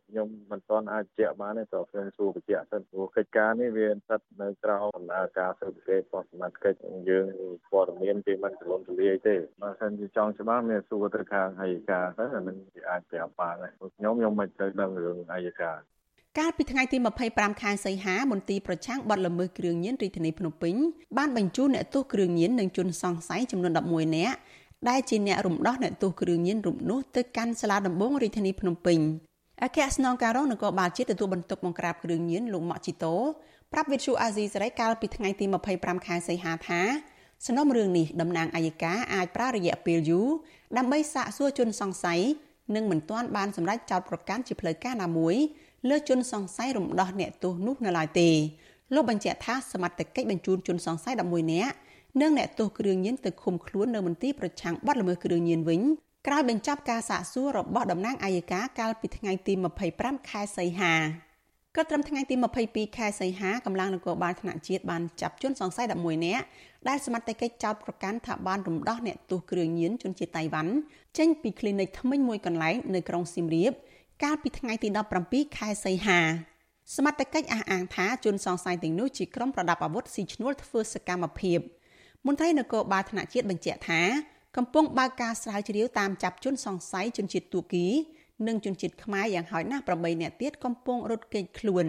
ខ្ញុំមិនទាន់អាចជាក់បានទេតើខ្ញុំសួរបញ្ជាក់សិនព្រោះកិច្ចការនេះវាស្ថិតនៅក្រៅដំណើរការស៊ើបអង្កេតរបស់សមាជិកយើងព័ត៌មានគេមិនទូលំទូលាយទេបើសិនជាចង់ច្បាស់មានសួរទៅខាងអัยការទៅអានឹងគេអាចប្រាប់បានដែរខ្ញុំខ្ញុំមិនទៅដឹងរឿងអัยការកាលពីថ្ងៃទី25ខែសីហាមន្ទីរប្រឆាំងបទល្មើសគ្រឿងញៀនរាជធានីភ្នំពេញបានបញ្ជូនអ្នកទោសគ្រឿងញៀននិងជនសង្ស័យចំនួន11នាក់ ដែលជាអ្នករំដោះអ្នកទោសគ្រឿងញៀនរូបនោះទៅកាន់សាលាដំបងរាជធានីភ្នំពេញអគ្គស្នងការរងនគរបាលជាតិទទួលបន្ទុកបង្ក្រាបគ្រឿងញៀនលោកម៉ាក់ជីតូប្រាប់វិទ្យុអាស៊ីសេរីកាលពីថ្ងៃទី25ខែសីហាថាសំណុំរឿងនេះតំណាងអัยការអាចប្រើរយៈពេលយូរដើម្បីសាកសួរជនសង្ស័យនិងមិនទាន់បានសម្រេចចោទប្រកាន់ជាផ្លូវការណាមួយលើជនសង្ស័យរំដោះអ្នកទោសនោះនៅឡើយទេលោកបញ្ជាក់ថាសមត្ថកិច្ចបញ្ជូនជនសង្ស័យ11នាក់ និងអ្នកទោសគ្រឿងញៀនទៅឃុំខ្លួននៅមន្ទីរប្រឆាំងបទល្មើសគ្រឿងញៀនវិញក្រោយបញ្ចប់ការសាកសួររបស់តំណាងអัยការកាលពីថ្ងៃទី25ខែសីហាក៏ត្រឹមថ្ងៃទី22ខែសីហាកម្លាំងនគរបាលថ្នាក់ជាតិបានចាប់ជនសង្ស័យ11នាក់ដែលសមត្ថកិច្ចចោទប្រកាន់ថាបានរំដោះអ្នកទោសគ្រឿងញៀនជនជាតិតៃវ៉ាន់ចេញពីគ្លីនិកថ្មីមួយកន្លែងនៅក្រុងសៀមរាប កាលពីថ្ងៃទី17ខែសីហាសមត្ថកិច្ចអះអាងថាជនសង្ស័យទាំងនោះជាក្រុមប្រដាប់អាវុធស៊ីឈ្នួលធ្វើសកម្មភាព មន្ត្រីនគរបាលថ្នាក់ជាតិបញ្ជាក់ថាកំពុងបើកការស្រាវជ្រាវតាមចាប់ជនសង្ស័យជនជាតិទួគី និងជនជាតិខ្មែរយ៉ាងហោចណាស់8នាក់ទៀតកំពុងរត់គេចខ្លួន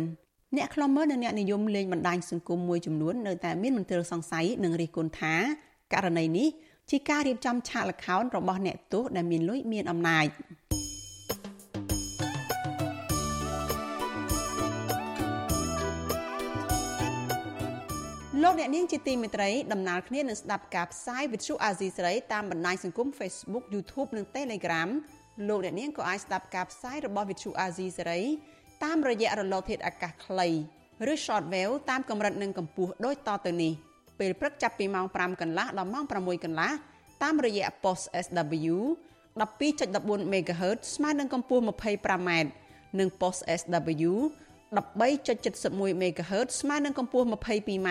អ្នកខ្លំមើលនិងអ្នកនិយមលេងបណ្ដាញសង្គមមួយចំនួននៅតែមានមន្ទិលសង្ស័យនិងរិះគន់ថាករណីនេះជាការរៀបចំឆាកល្ខោនរបស់អ្នកទោសដែលមានលុយមានអំណាច លោកអ្នកនាងជាទីមេត្រីដំណើរគ្នានឹងស្ដាប់ការផ្សាយវិទ្យុអាស៊ីសេរីតាមបណ្ដាញសង្គម Facebook YouTube និង Telegram លោកអ្នកនាងក៏អាចស្ដាប់ការផ្សាយរបស់វិទ្យុអាស៊ីសេរីតាមរយៈរលកធាតុអាកាសខ្លីឬ Shortwave តាមកម្រិតនិងកម្ពស់ដូចតទៅនេះពេលព្រឹកចាប់ពីម៉ោង5កន្លះដល់ម៉ោង6កន្លះតាមរយៈ post SW 12.14 MHz ស្មើនឹងកម្ពស់ 25m និង post SW 13.71 MHz ស្មើនឹងកម្ពស់ 22m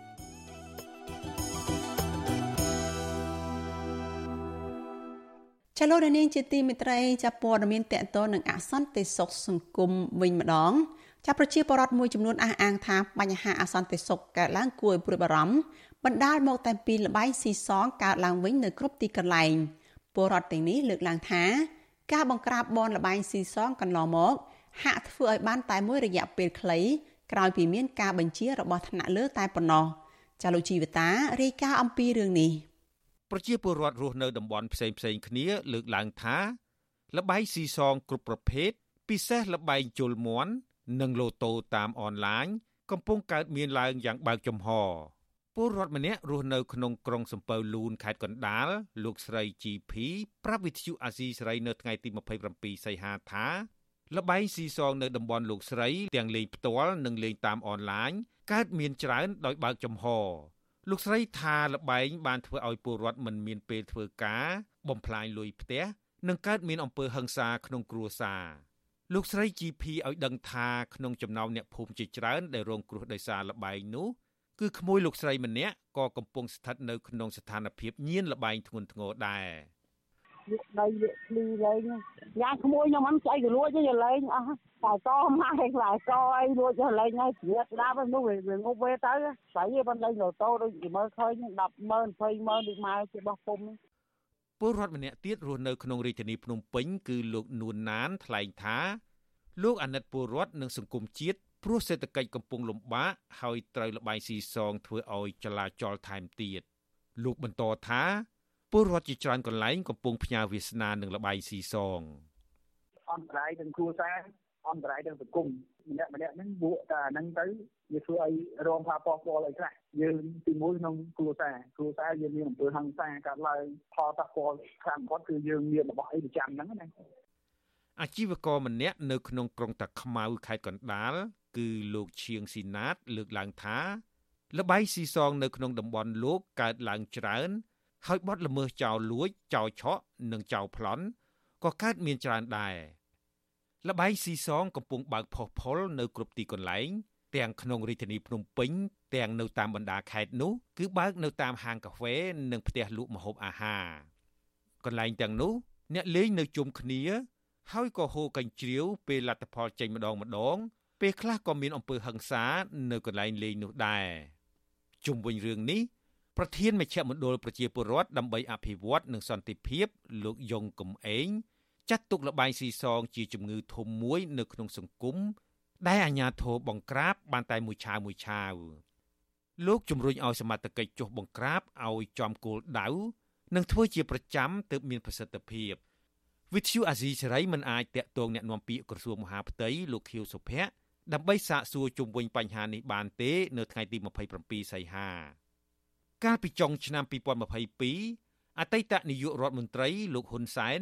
ចលនានាងជាទីមេត្រីចាប់ព័ត៌មានតកតនឹងអសន្តិសុខសង្គមវិញម្ដងចាប់ប្រជាពលរដ្ឋមួយចំនួនអះអាងថាបញ្ហាអសន្តិសុខកើតឡើងគួរឲ្យព្រួយបារម្ភបណ្ដាលមកតែពីលបែងស៊ីសងកើតឡើងវិញនៅគ្រប់ទីកន្លែងពលរដ្ឋទាំងនេះលើកឡើងថា ការបង្ក្រាបបនលបែងស៊ីសងកន្លងមក ហាក់ធ្វើឲ្យបានតែមួយរយៈពេលខ្លីក្រោយពីមានការបញ្ជារបស់ថ្នាក់លើតែប៉ុណ្ណោះចាលោកជីវតារាយការណ៍អំពីរឿងនេះ ប្រជាពលរដ្ឋរស់នៅតំបន់ផ្សេងផ្សេងគ្នា លើកឡើងថាលបែងស៊ីសងគ្រប់ប្រភេទពិសេសលបែងជុលមន់និងលូតូតាមអនឡាញកំពុងកើតមានឡើងយ៉ាងបើកចំហពលរដ្ឋម្នាក់រស់នៅក្នុងក្រុងសំពៅលូនខេត្តកណ្ដាលលោកស្រី GP ប្រាប់វិទ្យុអាស៊ីសេរីនៅថ្ងៃទី27សីហាថាលបែងស៊ីសងនៅតំបន់លោកស្រីទាំងលេងផ្ទាល់និងលេងតាមអនឡាញកើតមានច្រើនដោយបើកចំហ លោកស្រីថាលបែងបានធ្វើឲ្យពលរដ្ឋមិនមានពេលធ្វើការបំផ្លាញលុយផ្ទះនិងកើតមានអំពើហិង្សាក្នុងគ្រួសារលោកស្រី GP ឲ្យដឹងថាក្នុងចំណោមអ្នកភូមិជាច្រើនដែលរងគ្រោះដោយសារលបែងនោះគឺក្មួយលោកស្រីម្នាក់ក៏កំពុងស្ថិតនៅក្នុងស្ថានភាពញៀនលបែងធ្ងន់ធ្ងរដែរ លក់ដីលក់ភ្លីលេងយ៉ាងក្មួយខ្ញុំមិនស្អីក៏លួចទេលេងអស់តែតម៉ែខ្លាយកអីលួចទៅលេងហើយជ្រៀតស្ដាប់នោះវាងប់វេទៅស្អីប៉ុន្តែលេងឡូតូដូចគេមើលឃើញ100000 20000ដូចម៉ែជាបោះពុំពលរដ្ឋម្នាក់ទៀតរស់នៅក្នុងរាជធានីភ្នំពេញគឺលោកនួនណានថ្លែងថា លោកអាណិតពលរដ្ឋនិងសង្គមជាតិព្រោះសេដ្ឋកិច្ចកំពុងលំបាកហើយត្រូវលបាយស៊ីសងធ្វើឲ្យចលាចលថែមទៀតលោកបន្តថា ពលរដ្ឋជាច្រើនកន្លែងកំពុងផ្ញើវាសនានឹងលបាយស៊ីសងអន្តរាយទាំងគ្រួសារអន្តរាយទាំងសង្គមម្នាក់ម្នាក់ហ្នឹងបួកតែហ្នឹងទៅវាធ្វើឲ្យរងផលប៉ះពាល់អីខ្លះយើងទីមួយក្នុងគ្រួសារគ្រួសារយើងមានអំពើហិង្សាកើតឡើងផលប៉ះពាល់ខ្លាំងបំផុតគឺយើងមានរបស់អីប្រចាំហ្នឹងណាអាជីវករម្នាក់នៅក្នុងក្រុងតាខ្មៅខេត្តកណ្ដាលគឺលោកឈៀងស៊ីណាតលើកឡើងថាលបាយស៊ីសងនៅក្នុងតំបន់លោកកើតឡើងច្រើន ហើយបទល្មើសចោលលួចចោលឆក់និងចោលប្លន់ក៏កើតមានច្រើនដែរលបាយស៊ីសងកំពុងបើកផុសផុលនៅគ្រប់ទីកន្លែង ទាំងក្នុងរាជធានីភ្នំពេញ ទាំងនៅតាមបណ្ដាខេត្តនោះគឺបើកនៅតាមហាងកាហ្វេនិងផ្ទះលក់ម្ហូបអាហារកន្លែងទាំងនោះអ្នកលេងនៅជុំគ្នា ហើយក៏ហូរកញ្ជ្រៀវពេលលទ្ធផលចេញម្ដងម្ដង ពេលខ្លះក៏មានអំពើហិង្សា នៅកន្លែងលេងនោះដែរជុំវិញរឿងនេះ ប្រធានមជ្ឈមណ្ឌលប្រជាពលរដ្ឋដើម្បីអភិវឌ្ឍនិងសន្តិភាព លោកយងកំឯងចាត់ទុកលបែងស៊ីសងជាជំងឺធំមួយនៅក្នុងសង្គមដែលអាជ្ញាធរបង្ក្រាបបានតែមួយឆាវមួយឆាវលោកជំរុញឲ្យសមត្ថកិច្ចចុះបង្ក្រាបឲ្យចំគោលដៅនិងធ្វើជាប្រចាំទើបមានប្រសិទ្ធភាពវិទ្យុអាស៊ីសេរីមិនអាចតាក់ទងแนะនាំពាក្យក្រសួងមហាផ្ទៃលោកខៀវសុភ័ក្រដើម្បីសាកសួរជុំវិញបញ្ហានេះបានទេ នៅថ្ងៃទី27សីហា កាលពីចុងឆ្នាំ2022អតីតនាយករដ្ឋមន្ត្រីលោកហ៊ុនសែន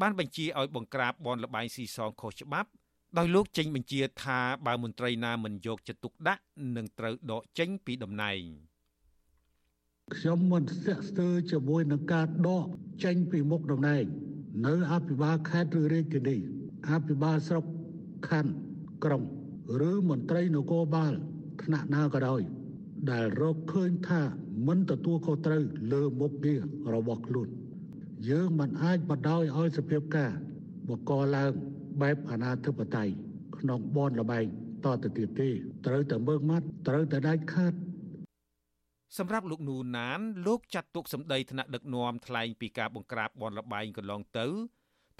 បានបញ្ជាឲ្យបង្ក្រាបបនលបែងស៊ីសងខុសច្បាប់ដោយលោកចេញបញ្ជាថាបើមន្ត្រីណាមិនយកចិត្តទុកដាក់នឹងត្រូវដកចេញពីតំណែងខ្ញុំមិនស្ទាក់ស្ទើរជាមួយនឹងការដកចេញពីមុខតំណែងនៅអភិបាលខេត្តឬរាជធានីអភិបាលស្រុកខណ្ឌក្រុង ឬមន្ត្រីនគរបាលថ្នាក់ណាក៏ដោយ ដែលរកឃើញថាមិនទទួលខុសត្រូវលើមុខងាររបស់ខ្លួន យើងមិនអាចបដ ாய் ឲ្យសភាពការបកឡើងបែបអាណាធិបតេយ្យក្នុងបនលបែងតទៅទៀតទេត្រូវតែមើងម៉ាត់ត្រូវតែដាច់ខាតសម្រាប់លោកនូណានលោកចាត់ទុកសម្ដីថ្នាក់ដឹកនាំថ្លែងពីការបង្ក្រាបបនលបែងកន្លងទៅ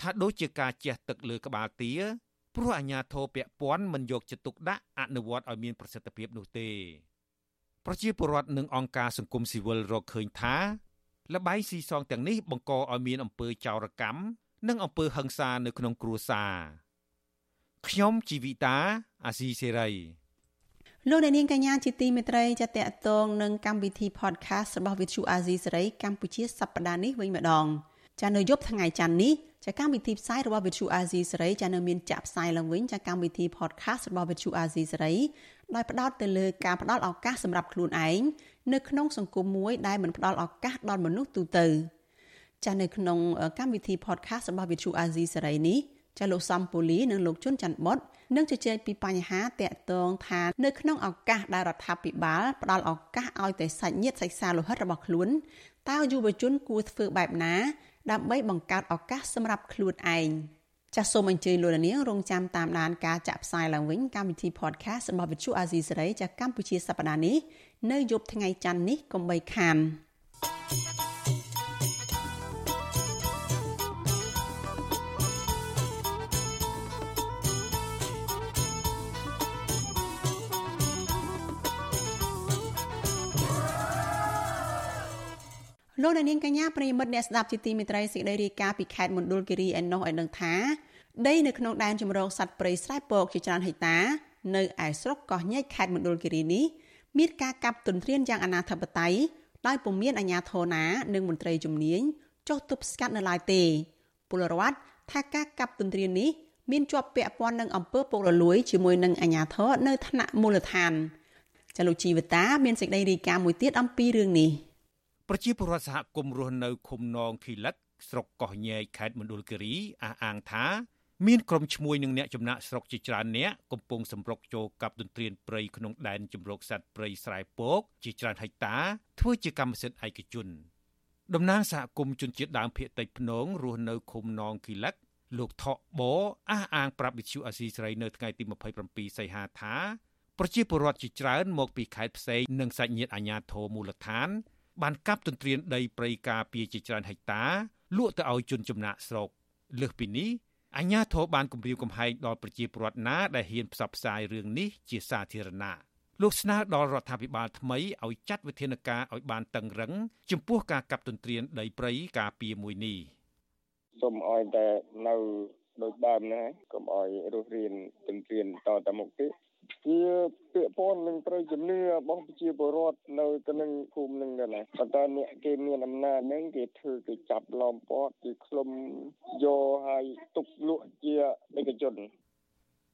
ថាដូចជាការជះទឹកលើក្បាលទាព្រោះអាញាធរពពាន់មិនយកចិត្តទុកដាក់អនុវត្តឲ្យមានប្រសិទ្ធភាពនោះទេ ប្រជាពលរដ្ឋនិងអង្គការសង្គមស៊ីវិលរកឃើញថាលបែងស៊ីសងទាំងនេះបង្កឲ្យមានអំពើចោរកម្មនិងអំពើហិង្សានៅក្នុងគ្រួសារខ្ញុំជីវិតាអាស៊ីសេរីលោកអ្នកនាងកញ្ញាជាទីមេត្រីចាតតងនឹងកម្មវិធី podcast របស់ Vithu Azizi សេរីកម្ពុជាសប្តាហ៍នេះវិញម្ដងចានៅយប់ថ្ងៃច័ន្ទនេះ ចាកម្មវិធីផ្សាយរបស់ Vithu Azizi សេរីចានៅមានចាក់ផ្សាយឡើងវិញចាកម្មវិធី podcast របស់ Vithu Azizi សេរីដោយផ្ដោតទៅលើការផ្ដល់ឱកាសសម្រាប់ខ្លួនឯងនៅក្នុងសង្គមមួយដែលមិនផ្ដល់ឱកាសដល់មនុស្សទូទៅចានៅក្នុងកម្មវិធី podcast របស់ Vithu Azizi សេរីនេះចាលោកសំពូលីនិងលោកជុនច័ន្ទបុតនឹងជជែកពីបញ្ហាតាក់ទងថានៅក្នុងឱកាសដែលរដ្ឋាភិបាលផ្ដល់ឱកាសឲ្យតែសាច់ញាតិសាច់សាលោហិតរបស់ខ្លួនតើយុវជនគួរធ្វើបែបណា ដើម្បីបង្កើតឱកាសសម្រាប់ខ្លួនឯងចាសសូមអញ្ជើញលោកនាងរងចាំតាមដានការចាក់ផ្សាយឡើងវិញកម្មវិធី podcast របស់ Vithu Azizi សេរីចាស់កម្ពុជាសប្តាហ៍នេះនៅយប់ថ្ងៃច័ន្ទនេះកុំបីខាន thank you លោកនាងកញ្ញាប្រិមិត្តអ្នកស្ដាប់ជាទីមេត្រីសេចក្តីរាយការណ៍ពីខេត្តមណ្ឌលគិរីឯណោះឲ្យដឹងថាដីនៅក្នុងដែនជំរកសត្វព្រៃស្រែពកជាច្រើនហិកតានៅឯស្រុកកោះញែកខេត្តមណ្ឌលគិរីនេះមានការកាប់ទន្ទ្រានយ៉ាងអនាធបត័យដោយពុំមានអាជ្ញាធរណានិងមន្ត្រីជំនាញចុះទប់ស្កាត់នៅឡើយទេពលរដ្ឋថាការកាប់ទន្ទ្រាននេះមានជាប់ពាក់ព័ន្ធនឹងអំពើពុករលួយជាមួយនឹងអាជ្ញាធរនៅថ្នាក់មូលដ្ឋានចលុជីវតាមានសេចក្តីរាយការណ៍មួយទៀតអំពីរឿងនេះ។ ប្រជាពលរដ្ឋសហគមន៍រស់នៅឃុំនងខីលឹកស្រុកកោះញែកខេត្តមណ្ឌលគិរីអះអាងថាមានក្រុមឈ្មួញនិងអ្នកចំណាក់ស្រុកជាច្រើនអ្នកកំពុងសម្រុកចូលកັບទន្ទ្រានព្រៃក្នុងដែនជំរកសត្វព្រៃស្រែពកជាច្រើនហិកតា ធ្វើជាកម្មសិទ្ធិឯកជនតំណាងសហគមន៍ជនជាតិដើមភាគតិចភ្នងរស់នៅឃុំនងគីលឹកលោកថកបអះអាងប្រាប់វិទ្យុអាស៊ីសេរីនៅថ្ងៃទី27សីហាថាប្រជាពលរដ្ឋជាច្រើនមកពីខេត្តផ្សេងនិងសាច់ញាតិអាជ្ញាធរមូលដ្ឋាន បានកាប់ទន្ទ្រានដីព្រៃការពារជាច្រើនហិកតាលក់ទៅឲ្យជនចំណាក់ស្រុកលើសពីនេះអាជ្ញាធរបានគម្រាមកំហែងដល់ប្រជាពលរដ្ឋណាដែលហ៊ានផ្សព្វផ្សាយរឿងនេះជាសាធារណៈលោកស្នើដល់រដ្ឋាភិបាលថ្មីឲ្យចាត់វិធានការឲ្យបានតឹងរឹង ចំពោះការកាប់ទន្ទ្រានដីព្រៃការពារមួយនេះសូមឲ្យតែនៅដូចដើមណាកុំឲ្យរស់រៀនទន្ទ្រានតទៅមុខទេ ជាពាក្យពន់នឹងត្រូវជំនឿរបស់ប្រជាពលរដ្ឋនៅទៅនឹងភូមិនឹងដែរណាប៉ុន្តែអ្នកគេមានអំណាចហ្នឹងគេធ្វើគេចាប់ឡំពាត់គេឃ្លុំយកហើយទុកលក់ជាឯកជន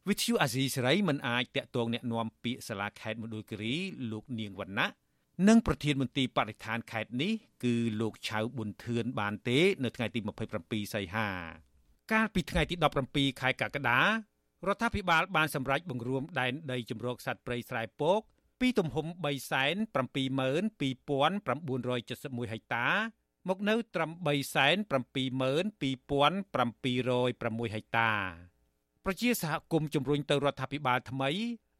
វិទ្យុអាស៊ីសេរីមិនអាចតាក់ទងแนะនាំពាក្យសាលាខេត្តមណ្ឌលគិរីលោកនាងវណ្ណៈនិងប្រធានមន្ត្រីបរិស្ថានខេត្តនេះគឺលោកឆៅប៊ុនធឿនបានទេ នៅថ្ងៃទី27សីហាកាលពីថ្ងៃទី17ខែកក្កដា រដ្ឋាភិបាលបានសម្រេចបង្រួមដែនដីជំរកសត្វព្រៃស្រែពកពីទំហំ372,2971ហិកតាមកនៅត្រឹម372,2706ហិកតាប្រជាសហគមន៍ជំរុញទៅរដ្ឋាភិបាលថ្មី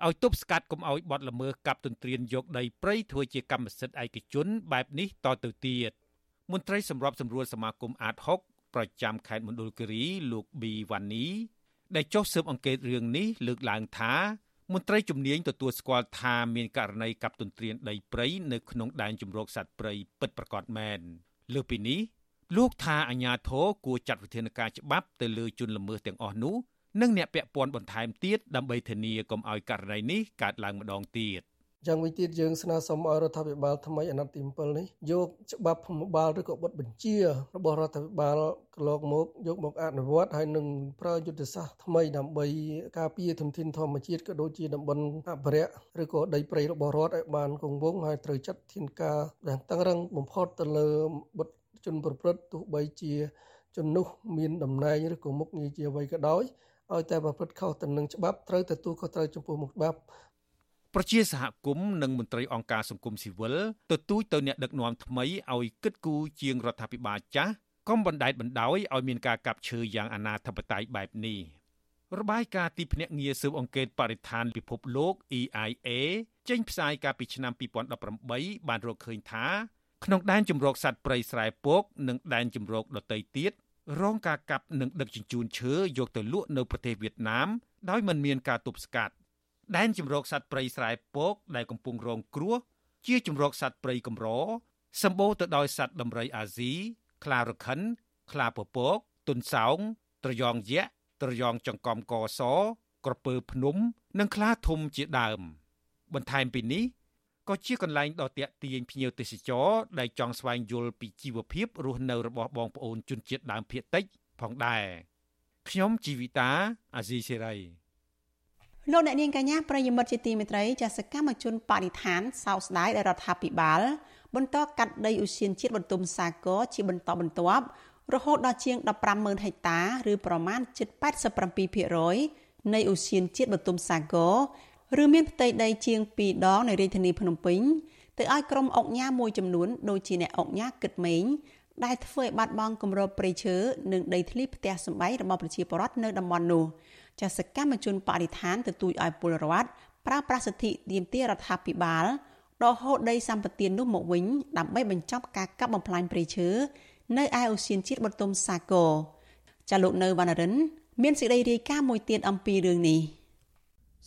ឲ្យទប់ស្កាត់កុំឲ្យបទល្មើសកាប់ទន្ទ្រានយកដីព្រៃធ្វើជាកម្មសិទ្ធិឯកជនបែបនេះតទៅទៀតមន្ត្រីសម្របសម្រួលសមាគមអាត6ប្រចាំខេត្តមណ្ឌលគិរីលោកប៊ីវ៉ានី ដែលចុះស៊ើបអង្កេតរឿងនេះលើកឡើងថាមន្ត្រីជំនាញទទួលស្គាល់ថាមានករណីកាប់ទន្ទ្រានដីព្រៃនៅក្នុងដែនជម្រកសត្វព្រៃពិតប្រាកដមែនលើពីនេះលោកថាអាញាធរគួរចាត់វិធានការច្បាប់ទៅលើជនល្មើសទាំងអស់នោះនិងអ្នកពាក់ព័ន្ធបន្ថែមទៀតដើម្បីធានាកុំឲ្យករណីនេះកើតឡើងម្ដងទៀត យ៉ាងវិញទៀតយើងស្នើសុំឲ្យរដ្ឋាភិបាលថ្មីអាណត្តិទី7នេះយកច្បាប់ភូមិបាលឬក៏បទបញ្ជារបស់រដ្ឋាភិបាលកន្លងមកយកមកអនុវត្តហើយនឹងប្រើយុទ្ធសាស្ត្រថ្មីដើម្បីការពារធនធានធម្មជាតិក៏ដូចជាតំបន់អភិរក្សឬក៏ដីព្រៃរបស់រដ្ឋឲ្យបានគង់វង្សហើយត្រូវចាត់ធានការដែលតឹងរឹងបំផុតទៅលើបុតជនប្រព្រឹត្តទោះបីជាជននោះមានតំណែងឬក៏មុខងារជាអ្វីក៏ដោយឲ្យតែប្រព្រឹត្តខុសទៅនឹងច្បាប់ត្រូវទទួលខុសត្រូវចំពោះមុខច្បាប់ ប្រជាសហគមន៍និងមន្ត្រីអង្គការសង្គមស៊ីវិលទទូចទៅអ្នកដឹកនាំថ្មីឲ្យគិតគូរជាងរដ្ឋាភិបាលចាស់កុំបណ្តែតបណ្ដោយឲ្យមានការកាប់ឈើយ៉ាងអនាធិបតេយ្យបែបនេះរបាយការណ៍ទីភ្នាក់ងារស៊ើបអង្កេតបរិស្ថានពិភពលោក EIA ចេញផ្សាយកាលពីឆ្នាំ2018បានរកឃើញថាក្នុងដែនជម្រកសត្វព្រៃស្រែពកនិងដែនជម្រកដទៃទៀតរងការកាប់និងដឹកជញ្ជូនឈើយកទៅលក់នៅប្រទេសវៀតណាមដោយមិនមានការទប់ស្កាត់ ដែនជំរកសត្វព្រៃស្រែពកដែលកំពុងរងគ្រោះជាជំរកសត្វព្រៃកម្រសម្បូរទៅដោយសត្វដំរីអាស៊ីខ្លារខិន ខ្លាពពកទុនសោងត្រយងយក្សត្រយងចង្កំកសក្រពើភ្នំ និងខ្លាធំជាដើម បន្ថែមពីនេះក៏ជាកន្លែងដ៏ទាក់ទាញភ្ញៀវទេសចរដែលចង់ស្វែងយល់ពីជីវភាពរស់នៅរបស់បងប្អូនជនជាតិដើមភាគតិចផងដែរខ្ញុំជីវិតាអាស៊ីសេរី លោកអ្នកនាងកញ្ញាប្រិយមិត្តជាទីមេត្រីចាសកម្មជនបរិស្ថានសោកស្ដាយដែលរដ្ឋាភិបាល បន្តកាត់ដីឧស្សាហជាតិបន្ទុំសាគរជាបន្តបន្ទាប់រហូតដល់ជាង150,000ហិកតាឬប្រមាណជិត87%នៃឧស្សាហជាតិបន្ទុំសាគរឬមានផ្ទៃដីជាង2ដងនៅរាជធានីភ្នំពេញទៅឲ្យក្រុមអុកញ៉ាមួយចំនួនដូចជាអ្នកអុកញ៉ាគិតម៉េងដែលធ្វើឲ្យបាត់បង់គម្របព្រៃឈើនិងដីធ្លីផ្ទះសម្បែងរបស់ប្រជាពលរដ្ឋនៅតំបន់នោះ ចាសកម្មជនបរិស្ថានទទូចឲ្យពលរដ្ឋប្រើប្រាស់សិទ្ធិទាមទាររដ្ឋាភិបាលដកហូតដីសម្បត្តិនោះមកវិញ ដើម្បីបញ្ចប់ការកាប់បំផ្លាញព្រៃឈើនៅឯអូសៀនជាតិបតុមសាគរចាលោកនៅវណ្ណរិន មានសេចក្តីរាយការណ៍មួយទៀតអំពីរឿងនេះ។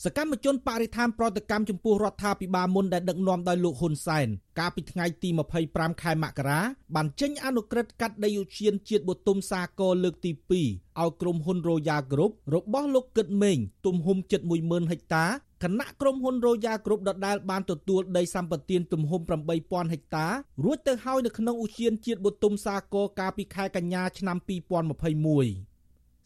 សកម្មជនបរិស្ថានប្រតិកម្មចំពោះរដ្ឋាភិបាលមុនដែលដឹកនាំដោយលោកហ៊ុនសែនកាលពីថ្ងៃទី25ខែមករាបានចេញអនុក្រឹត្យកាត់ដីឧឈានជាតិបទុមសាគរលើកទី2ឲ្យក្រុមហ៊ុន Royal Group របស់លោកកឹតមេងទំហំជិត10000ហិកតាគណៈក្រុមហ៊ុន Royal Group ដដែលបានទទួលដីសម្បត្តិទំហំ8000ហិកតារួចទៅហើយនៅក្នុងឧឈានជាតិបទុមសាគរកាលពីខែកញ្ញាឆ្នាំ2021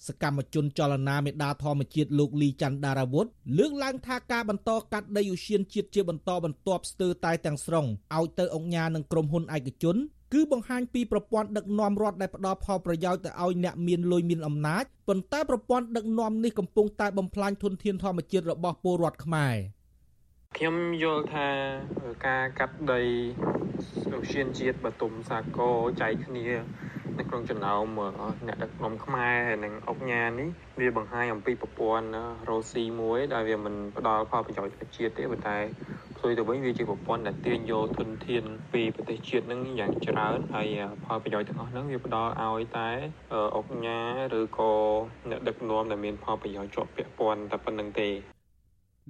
សកម្មជនចលនាមេដាធម្មជាតិលោកលីច័ន្ទដារាវុធលើកឡើងថាការបន្តកាត់ដីឧស្សាហជាតិជាបន្តបន្ទាប់ស្ទើរតែទាំងស្រុងឲ្យទៅអង្គការនឹងក្រុមហ៊ុនឯកជនគឺបង្ហាញពីប្រព័ន្ធដឹកនាំរដ្ឋដែលផ្ដល់ផលប្រយោជន៍ទៅឲ្យអ្នកមានលុយមានអំណាចប៉ុន្តែប្រព័ន្ធដឹកនាំនេះកំពុងតែបំផ្លាញធនធានធម្មជាតិរបស់ពលរដ្ឋខ្មែរ ខ្ញុំយល់ថាការកាត់ដីឧស្សាហជាតិបតុមសាគរចែកគ្នានៅក្នុងចំណោមអ្នកដឹកនាំខ្មែរហើយនិងអុកញ៉ានេះវាបង្ហាញអំពីប្រព័ន្ធរ៉ូស៊ីមួយដែលវាមិនផ្ដល់ផលប្រយោជន៍ជាតិទេប៉ុន្តែផ្ទុយទៅវិញវាជាប្រព័ន្ធដែលទាញយកធនធានពីប្រទេសជាតិនឹងយ៉ាងច្រើនហើយផលប្រយោជន៍ទាំងអស់ហ្នឹងវាផ្ដល់ឲ្យតែអុកញ៉ាឬក៏អ្នកដឹកនាំដែលមានផលប្រយោជន៍ជាប់ពាក់ព័ន្ធតែប៉ុណ្្នឹងទេ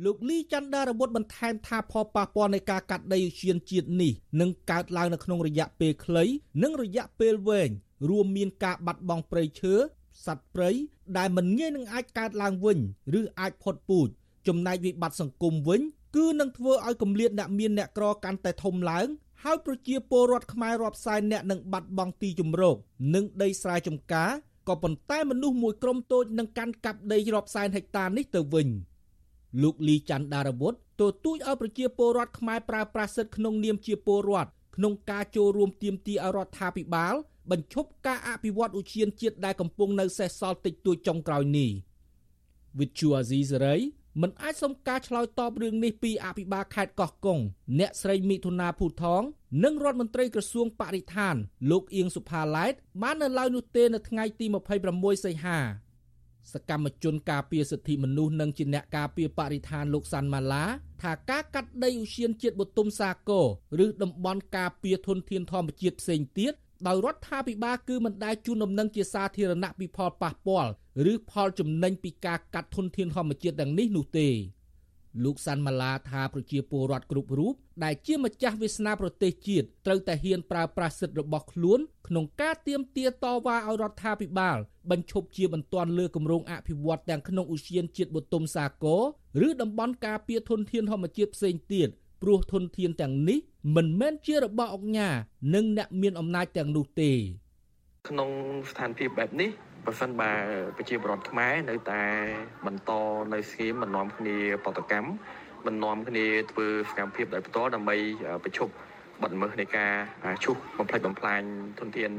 លោកលីច័ន្ទដារបុត្របន្ថែមថាផលប៉ះពាល់នៃការកាត់ដីឧស្សាហជាតិនេះនឹងកើតឡើងនៅក្នុងរយៈពេលខ្លី និងរយៈពេលវែងរួមមានការបាត់បង់ព្រៃឈើសត្វព្រៃដែលមិនងាយនឹងអាចកើតឡើងវិញឬអាចផុតពូជចំណែកវិបត្តិសង្គមវិញ គឺនឹងធ្វើឲ្យគម្លាតអ្នកមានអ្នកក្រកាន់តែធំឡើងហើយប្រជាពលរដ្ឋខ្មែររាប់សែនអ្នកនឹងបាត់បង់ទីជម្រកនិងដីស្រែចម្ការក៏ប៉ុន្តែមនុស្សមួយក្រុមតូចនឹងកាន់កាប់ដីរាប់សែនហិកតានេះទៅវិញ លោកលីច័ន្ទដារវុធទទូចឲ្យប្រជាពលរដ្ឋខ្មែរប្រើប្រាស់សិទ្ធិក្នុងនាមជាពលរដ្ឋក្នុងការចូលរួមទាមទារឲ្យរដ្ឋាភិបាល បញ្ឈប់ការអភិវឌ្ឍឧទ្យានជាតិដែលកំពុងនៅសេសសល់តិចតួចចុងក្រោយនេះវិទ្យុអាស៊ីសេរីមិនអាចសុំការឆ្លើយតបរឿងនេះពីអភិបាលខេត្តកោះកុងអ្នកស្រីមិថុនាភូថង និងរដ្ឋមន្ត្រីក្រសួងបរិស្ថាន លោកអៀងសុផាឡែតបាននៅឡើយនោះទេនៅថ្ងៃទី26សីហា សកម្មជនការពារសិទ្ធិមនុស្សនិងជាអ្នកការពារបរិស្ថានលោកសាន់ម៉ាឡាថាការកាត់ដីឧស្សាហជាតិបទុមសាគរឬតំបន់ការពារធនធានធម្មជាតិផ្សេងទៀតដោយរដ្ឋាភិបាលគឺមិនដែលជូនដំណឹងជាសាធារណៈពីផលប៉ះពាល់ឬផលចំណេញពីការកាត់ធនធានធម្មជាតិទាំងនេះនោះទេ លោកសាន់ម៉ាឡាថាប្រជាពលរដ្ឋគ្រប់រូបដែលជាម្ចាស់វាសនាប្រទេសជាតិត្រូវតែហ៊ានប្រើប្រាស់សិទ្ធិរបស់ខ្លួនក្នុងការទៀមទាតវ៉ាឲ្យរដ្ឋាភិបាលបញ្ឈប់ជាបន្ទាន់លើគម្រោងអភិវឌ្ឍទាំងក្នុងឧស្សាហជាតិបទុមសាគរឬតំបន់ការពារធនធានធម្មជាតិផ្សេងទៀតព្រោះធនធានទាំងនេះមិនមែនជារបស់អង្គការនិងអ្នកមានអំណាចទាំងនោះទេក្នុងស្ថានភាពបែបនេះ ប្រសិនបើប្រជាពលរដ្ឋខ្មែរនៅតែបន្តនៅស្គីមមិននាំគ្នាបដកម្មមិននាំគ្នាធ្វើសកម្មភាពដោយផ្ទាល់ដើម្បីប្រឈប់បទល្មើសនៃការឈូសបំផ្លិចបំផ្លាញធនធាន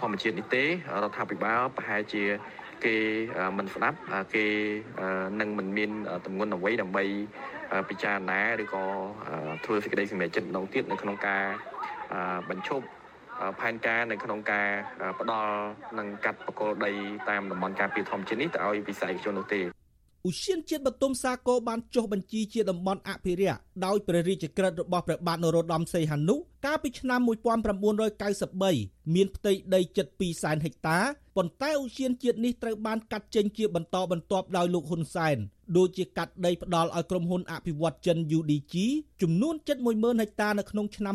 ធម្មជាតិនេះទេរដ្ឋាភិបាលប្រហែលជាគេមិនស្ដាប់គេនឹងមិនមានតម្ងន់អ្វីដើម្បីពិចារណាឬក៏ធ្វើសេចក្តីសម្រេចចិត្តម្ដងទៀតនៅក្នុងការបញ្ឈប់ ផែនការនៅក្នុងការផ្ដល់និងកាត់បកគោលដីតាមតំបន់ការពារធម្មជាតិនេះទៅឲ្យវិស័យជននោះទេ ឧស្សាហជាតិបទុមសាគរបានចុះបញ្ជីជាតំបន់អភិរក្សដោយព្រះរាជក្រឹត្យរបស់ព្រះបាទនរោត្តមសីហនុកាលពីឆ្នាំ1993មានផ្ទៃដីជិត2សែនហិកតាប៉ុន្តែឧស្សាហជាតិនេះត្រូវបានកាត់ចេញជាបន្តបន្ទាប់ដោយលោកហ៊ុនសែនដូចជាកាត់ដីផ្ដាល់ឲ្យក្រុមហ៊ុនអភិវឌ្ឍចិន UDG ចំនួន71000ហិកតានៅក្នុងឆ្នាំ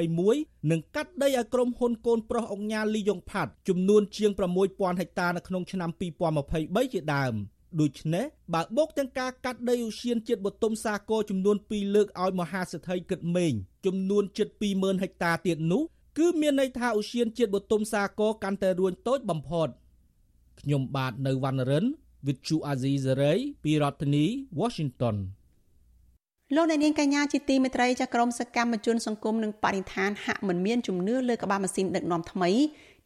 2021និងកាត់ដីឲ្យក្រុមហ៊ុនកូនប្រុសអង្គញាលីយ៉ុងផាត់ចំនួនជាង6000ហិកតានៅក្នុងឆ្នាំ2023ជាដើម។ ដូច្នេះបើបូកទាំងការកាត់ដីឧស្សាហជាតិបទុមសាគរចំនួន2លើកឲ្យមហាសេដ្ឋីគិតមេងចំនួនជិត20000ហិកតាទៀតនោះគឺមានន័យថាឧស្សាហជាតិបទុមសាគរកាន់តែរួញតូចបំផុតខ្ញុំបាទនៅវណ្ណរិន With Chu Azizi Saray ពីរដ្ឋធានី Washington លោកអ្នកនាងកញ្ញាជាទីមេត្រីចាក្រមសកម្មជនសង្គមនិងបរិស្ថានហាក់មិនមានជំនឿលើក្បាលម៉ាស៊ីនដឹកនាំថ្មី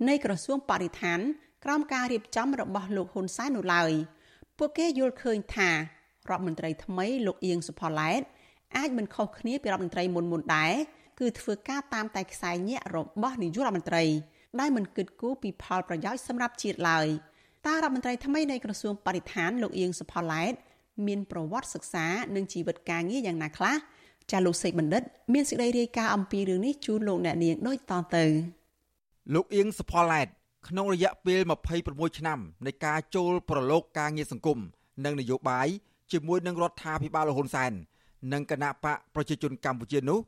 នៃក្រសួងបរិស្ថានក្រោមការរៀបចំរបស់លោកហ៊ុនសែននោះឡើយ។ ពួកគេយល់ឃើញថារដ្ឋមន្ត្រីថ្មីលោកអៀងសុផល្លែតអាចមិនខុសគ្នាពីរដ្ឋមន្ត្រីមុនមុនដែរគឺធ្វើការតាមតែខ្សែញាក់របស់នាយករដ្ឋមន្ត្រីដែលមិនគិតគូរពីផលប្រយោជន៍សម្រាប់ជាតិឡើយតើរដ្ឋមន្ត្រីថ្មីនៃក្រសួងបរិស្ថានលោកអៀងសុផល្លែតមានប្រវត្តិសិក្សានិងជីវិតការងារយ៉ាងណាខ្លះចាលោកសេកបណ្ឌិត មានសេចក្តីរាយការណ៍អំពីរឿងនេះជូនលោកអ្នកនាងដូចតទៅលោកអៀងសុផល្លែត ក្នុងរយៈពេល26ឆ្នាំនៃការចូលប្រឡូកការងារសង្គមនិងនយោបាយជាមួយនឹងរដ្ឋាភិបាលលហ៊ុនសែននិងគណៈបកប្រជាជនកម្ពុជានោះ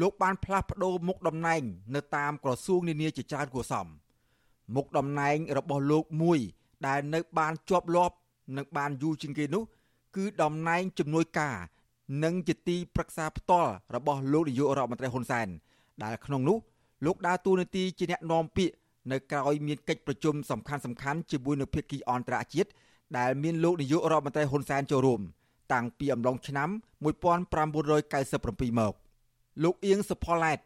លោកបានផ្លាស់ប្ដូរមុខតំណែង នៅតាមក្រសួងនានាជាច្រើនគួរសមមុខតំណែងរបស់លោកមួយដែលនៅបានជាប់លាប់និងបានយូរជាងគេនោះ គឺតំណែងជំនួយការ និងជាទីប្រឹក្សាផ្ទាល់របស់លោកនាយករដ្ឋមន្ត្រីហ៊ុនសែនដែលក្នុងនោះលោកដើរតួនាទីជាអ្នកនាំពាក្យ នៅក្រៅមានកិច្ចប្រជុំសំខាន់សំខាន់ជាមួយនឹងភាគីអន្តរជាតិដែលមានលោកនាយករដ្ឋមន្ត្រីហ៊ុនសែនចូលរួមតាំងពីអំឡុងឆ្នាំ1997មកលោកអៀងសុផល្លែត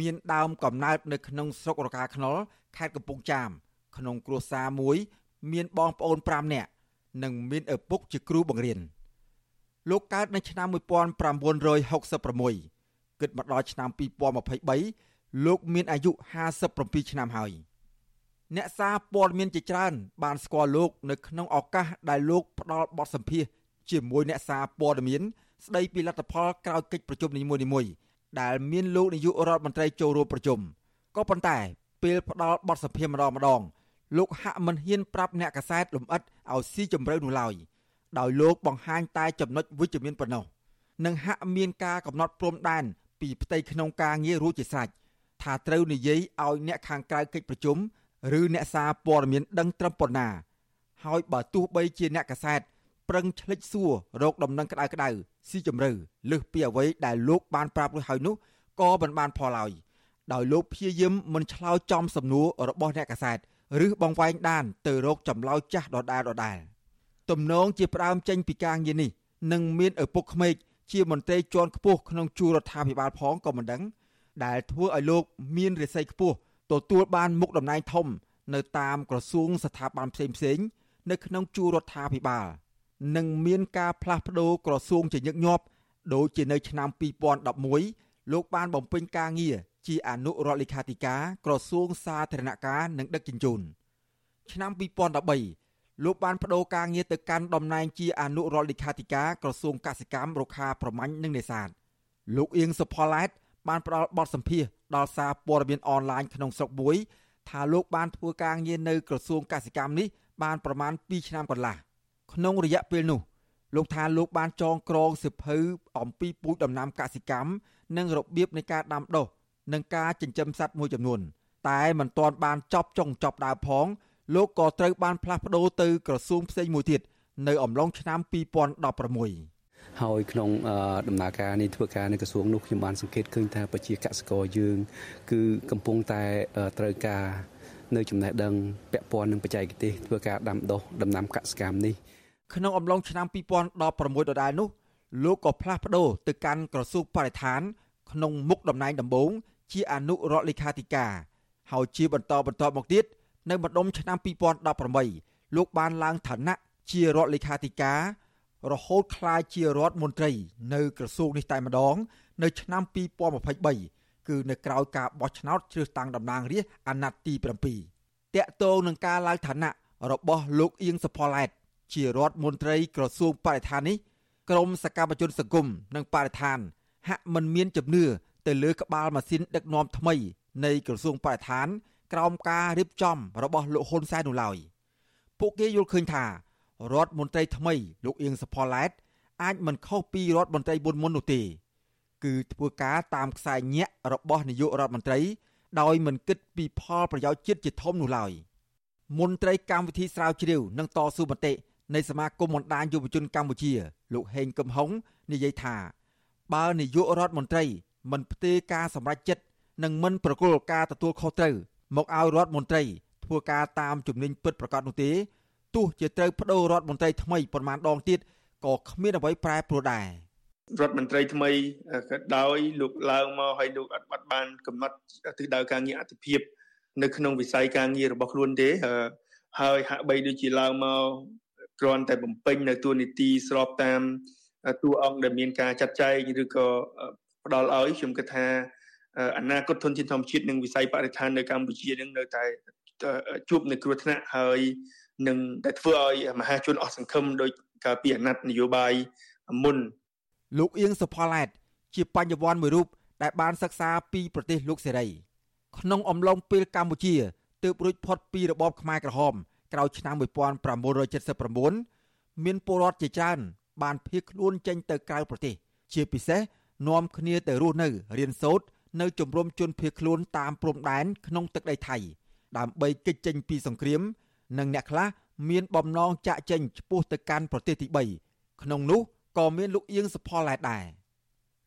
មានដើមកំណើតនៅក្នុងស្រុករកាខ្នុលខេត្តកំពង់ចាម ក្នុងគ្រួសារមួយមានបងប្អូន5នាក់និងមានឪពុកជាគ្រូបង្រៀនលោកកើតនៅឆ្នាំ1966គិតមកដល់ឆ្នាំ2023លោកមានអាយុ57ឆ្នាំហើយ។ អ្នកសារព័ត៌មានជាច្រើន បានស្គាល់លោក នៅក្នុងឱកាសដែលលោកផ្ដល់បទសម្ភាសជាមួយអ្នកសារព័ត៌មាន ស្ដីពីលទ្ធផលក្រោយកិច្ចប្រជុំនីមួយៗដែលមានលោកនាយករដ្ឋមន្ត្រីចូលរួមប្រជុំក៏ប៉ុន្តែពេលផ្ដល់បទសម្ភាសម្ដងម្ដង លោកហាក់មិនហ៊ានប្រាប់អ្នកកាសែតលំអិតឲ្យស៊ីជម្រៅនោះឡើយដោយលោកបង្ហាញតែចំណុចវិជ្ជមានប៉ុណ្ណោះនិងហាក់មានការកំណត់ព្រំដែនពីផ្ទៃក្នុងការងាររួចជាស្រេចថាត្រូវនិយាយឲ្យអ្នកខាងក្រៅកិច្ចប្រជុំ ឬអ្នកសារព័ត៌មានដឹងត្រឹមប៉ុណ្ណាហើយបើទោះបីជាអ្នកកសែតប្រឹងឆ្លិចសួររកដំណឹងក្តៅក្តៅស៊ីជម្រៅលើសពីអ្វីដែលលោកបានប្រាប់រួចហើយនោះក៏មិនបានផលឡើយដោយលោកព្យាយាមមិនឆ្លើយចំសំណួររបស់អ្នកកសែតឬបងវែងដានទៅរកចម្លើយចាស់ដដែលដដែលទំនងជាផ្ដើមចេញពីការងារនេះនឹងមានឪពុកក្មេកជាមន្ត្រីជាន់ខ្ពស់ក្នុងជួររដ្ឋាភិបាលផងក៏មិនដឹងដែលធ្វើឲ្យលោកមានរិស័យខ្ពស់ ទទួលបានមុខតំណែងធំ នៅតាមក្រសួងស្ថាប័នផ្សេងផ្សេងនៅក្នុងជួររដ្ឋាភិបាលនឹងមានការផ្លាស់ប្ដូរក្រសួងជាញឹកញាប់ដូចជានៅឆ្នាំ2011លោកបានបំពេញការងារជាអនុរដ្ឋលេខាធិការក្រសួងសាធារណការនិងដឹកជញ្ជូនឆ្នាំ2013លោកបានបដូរការងារទៅកាន់តំណែងជាអនុរដ្ឋលេខាធិការក្រសួងកសិកម្មរុក្ខាប្រមាញ់និងនេសាទលោកអៀងសុផល្លែតបានផ្ដល់បទសម្ភាស ដល់សារព័ត៌មានអនឡាញក្នុងស្រុកមួយថាលោកបានធ្វើការងារនៅក្រសួងកសិកម្មនេះបានប្រមាណ2ឆ្នាំកន្លះក្នុងរយៈពេលនោះលោកថាលោកបានចងក្រងសិភៅអំពីពូជដំណាំកសិកម្មនិងរបៀបនៃការដាំដុះនិងការចិញ្ចឹមសត្វមួយចំនួន តែមិនទាន់បានចប់ចុងចប់ដើមផងលោកក៏ត្រូវបានផ្លាស់ប្ដូរទៅក្រសួងផ្សេងមួយទៀតនៅអំឡុងឆ្នាំ2016 ហើយក្នុងដំណើរការនេះធ្វើការនៅក្រសួងនោះខ្ញុំបានសង្កេតឃើញថាប្រជាកសិករយើង គឺកំពុងតែត្រូវការនៅចំណេះដឹងពាក់ព័ន្ធនឹងបច្ចេកទេសធ្វើការដាំដុះដំណាំកសិកម្មនេះក្នុងអំឡុងឆ្នាំ2016ដដែលនោះលោកក៏ផ្លាស់ប្ដូរទៅកាន់ក្រសួងបរិស្ថាន ក្នុងមុខតំណែងដំបូងជាអនុរដ្ឋលេខាធិការហើយជាបន្តបន្តមកទៀតនៅម្ដុំឆ្នាំ2018លោកបានឡើងឋានៈជារដ្ឋលេខាធិការ រហូតក្លាយជារដ្ឋមន្ត្រី នៅក្រសួងនេះតែម្ដង នៅឆ្នាំ2023គឺនៅក្រៅការបោះឆ្នោតជ្រើសតាំងតំណាងរាស្ត្រអាណត្តិទី7តាក់ទងនឹងការឡើងឋានៈរបស់លោកអៀងសុផល្លែតជារដ្ឋមន្ត្រីក្រសួងបរិស្ថាននេះក្រមសកម្មជនសង្គមនិងបរិស្ថាន ហាក់មិនមានជំនឿទៅលើក្បាលម៉ាស៊ីនដឹកនាំថ្មី នៃក្រសួងបរិស្ថាន ក្រោមការរៀបចំរបស់លោកហ៊ុនសែននោះឡើយពួកគេយល់ឃើញថា រដ្ឋមន្ត្រីថ្មីលោកអៀងសផល្លែតអាចមិនខុសពីរដ្ឋមន្ត្រីមុនមុននោះទេ គឺធ្វើការតាមខ្សែញាក់របស់នាយករដ្ឋមន្ត្រី ដោយមិនគិតពីផលប្រយោជន៍ជាតិជាធំនោះឡើយមន្ត្រីកម្មវិធីស្រាវជ្រាវនិងតស៊ូមតិនៃសមាគមបណ្ដាញយុវជនកម្ពុជា លោកហេងកឹមហុងនិយាយថា បើនាយករដ្ឋមន្ត្រី មិនផ្ទេរការសម្រេចចិត្តនិងមិនប្រគល់ការទទួលខុសត្រូវមកឲ្យរដ្ឋមន្ត្រីធ្វើការតាមជំនាញពិតប្រាកដនោះទេ ទោះជាត្រូវបដូររដ្ឋមន្ត្រីថ្មីប្រមាណដងទៀតក៏គ្មានអ្វីប្រែប្រួលដែររដ្ឋមន្ត្រីថ្មីក៏ដោយលោកឡើងមកឲ្យលោកអត់បាត់បានកំណត់ទិសដៅការងារអតិភិបនៅក្នុងវិស័យការងាររបស់ខ្លួនទេហើយហាក់បីដូចជាឡើងមកគ្រាន់តែបំពេញនៅទួលនីតិស្របតាមតួអង្គដែលមានការចាត់ចែងឬក៏ផ្ដល់ឲ្យខ្ញុំគិតថាអនាគតធនធានធម្មជាតិនិងវិស័យបរិស្ថាននៅកម្ពុជានឹងនៅតែជួបនៅគ្រោះថ្នាក់ហើយ នឹងតែធ្វើឲ្យមហាជនអស់សង្ឃឹមដោយកាលពីអាណត្តិនយោបាយមុនលោកអៀងសុផល្លែតជាបញ្ញវន្តមួយរូបដែលបានសិក្សាពីប្រទេសលោកសេរី ក្នុងអំឡុងពេលកម្ពុជាទើបរួចផុតពីរបបខ្មែរក្រហមក្រោយឆ្នាំ1979មានពលរដ្ឋជាច្រើនបានភៀសខ្លួនចេញទៅក្រៅប្រទេស ជាពិសេសនាំគ្នាទៅរស់នៅរៀនសូត្រនៅជំរំជនភៀសខ្លួនតាមព្រំដែនក្នុងទឹកដីថៃដើម្បីគេចចេញពីសង្គ្រាម និងអ្នកខ្លះមានបំណងចាក់ចេញឆ្ពោះទៅកាន់ប្រទេសទី3ក្នុងនោះក៏មានលោកអៀងសផលឡែតដែរ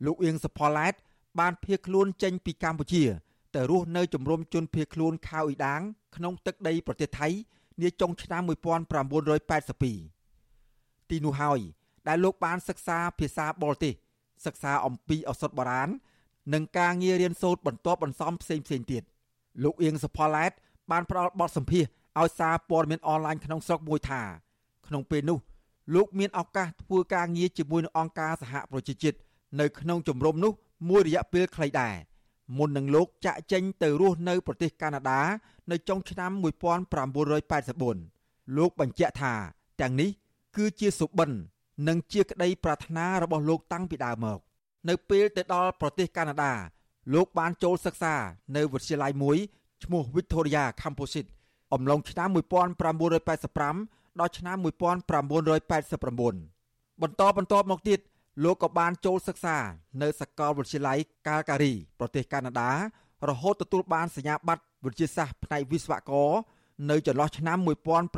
លោកអៀងសផលឡែតបានភៀសខ្លួនចេញពីកម្ពុជាទៅរស់នៅជំរំជនភៀសខ្លួនខៅអ៊ីដាងក្នុងទឹកដីប្រទេសថៃនាចុងឆ្នាំ1982ទីនោះហើយដែលលោកបានសិក្សាភាសាបរទេសសិក្សាអំពីឱសថបុរាណនិងការងាររៀនសូត្របន្ទាប់បន្សំផ្សេងផ្សេងទៀតលោកអៀងសុផល្លែតបានផ្ដល់បទសម្ភាស ឲ្យសារព័ត៌មានអនឡាញក្នុងស្រុកមួយថា ក្នុងពេលនោះលោកមានឱកាសធ្វើការងារជាមួយនឹងអង្គការសហប្រជាជាតិនៅក្នុងជំរំនោះមួយរយៈពេលខ្លីដែរមុននឹងលោកចាក់ចេញទៅរស់នៅប្រទេសកាណាដានៅចុងឆ្នាំ1984លោកបញ្ជាក់ថាទាំងនេះគឺជាសុបិននិងជាក្តីប្រាថ្នារបស់លោកតាំងពីដើមមក នៅពេលទៅដល់ប្រទេសកាណាដាលោកបានចូលសិក្សានៅវិទ្យាល័យមួយឈ្មោះ Victoria Composite អំឡុងឆ្នាំ1985ដល់ឆ្នាំ1989បន្តបន្តមកទៀតលោកក៏បានចូលសិក្សានៅសាកលវិទ្យាល័យកាល់ការីប្រទេសកាណាដា រហូតទទួលបានសញ្ញាបត្រវិទ្យាសាស្ត្រផ្នែកវិស្វករនៅចន្លោះឆ្នាំ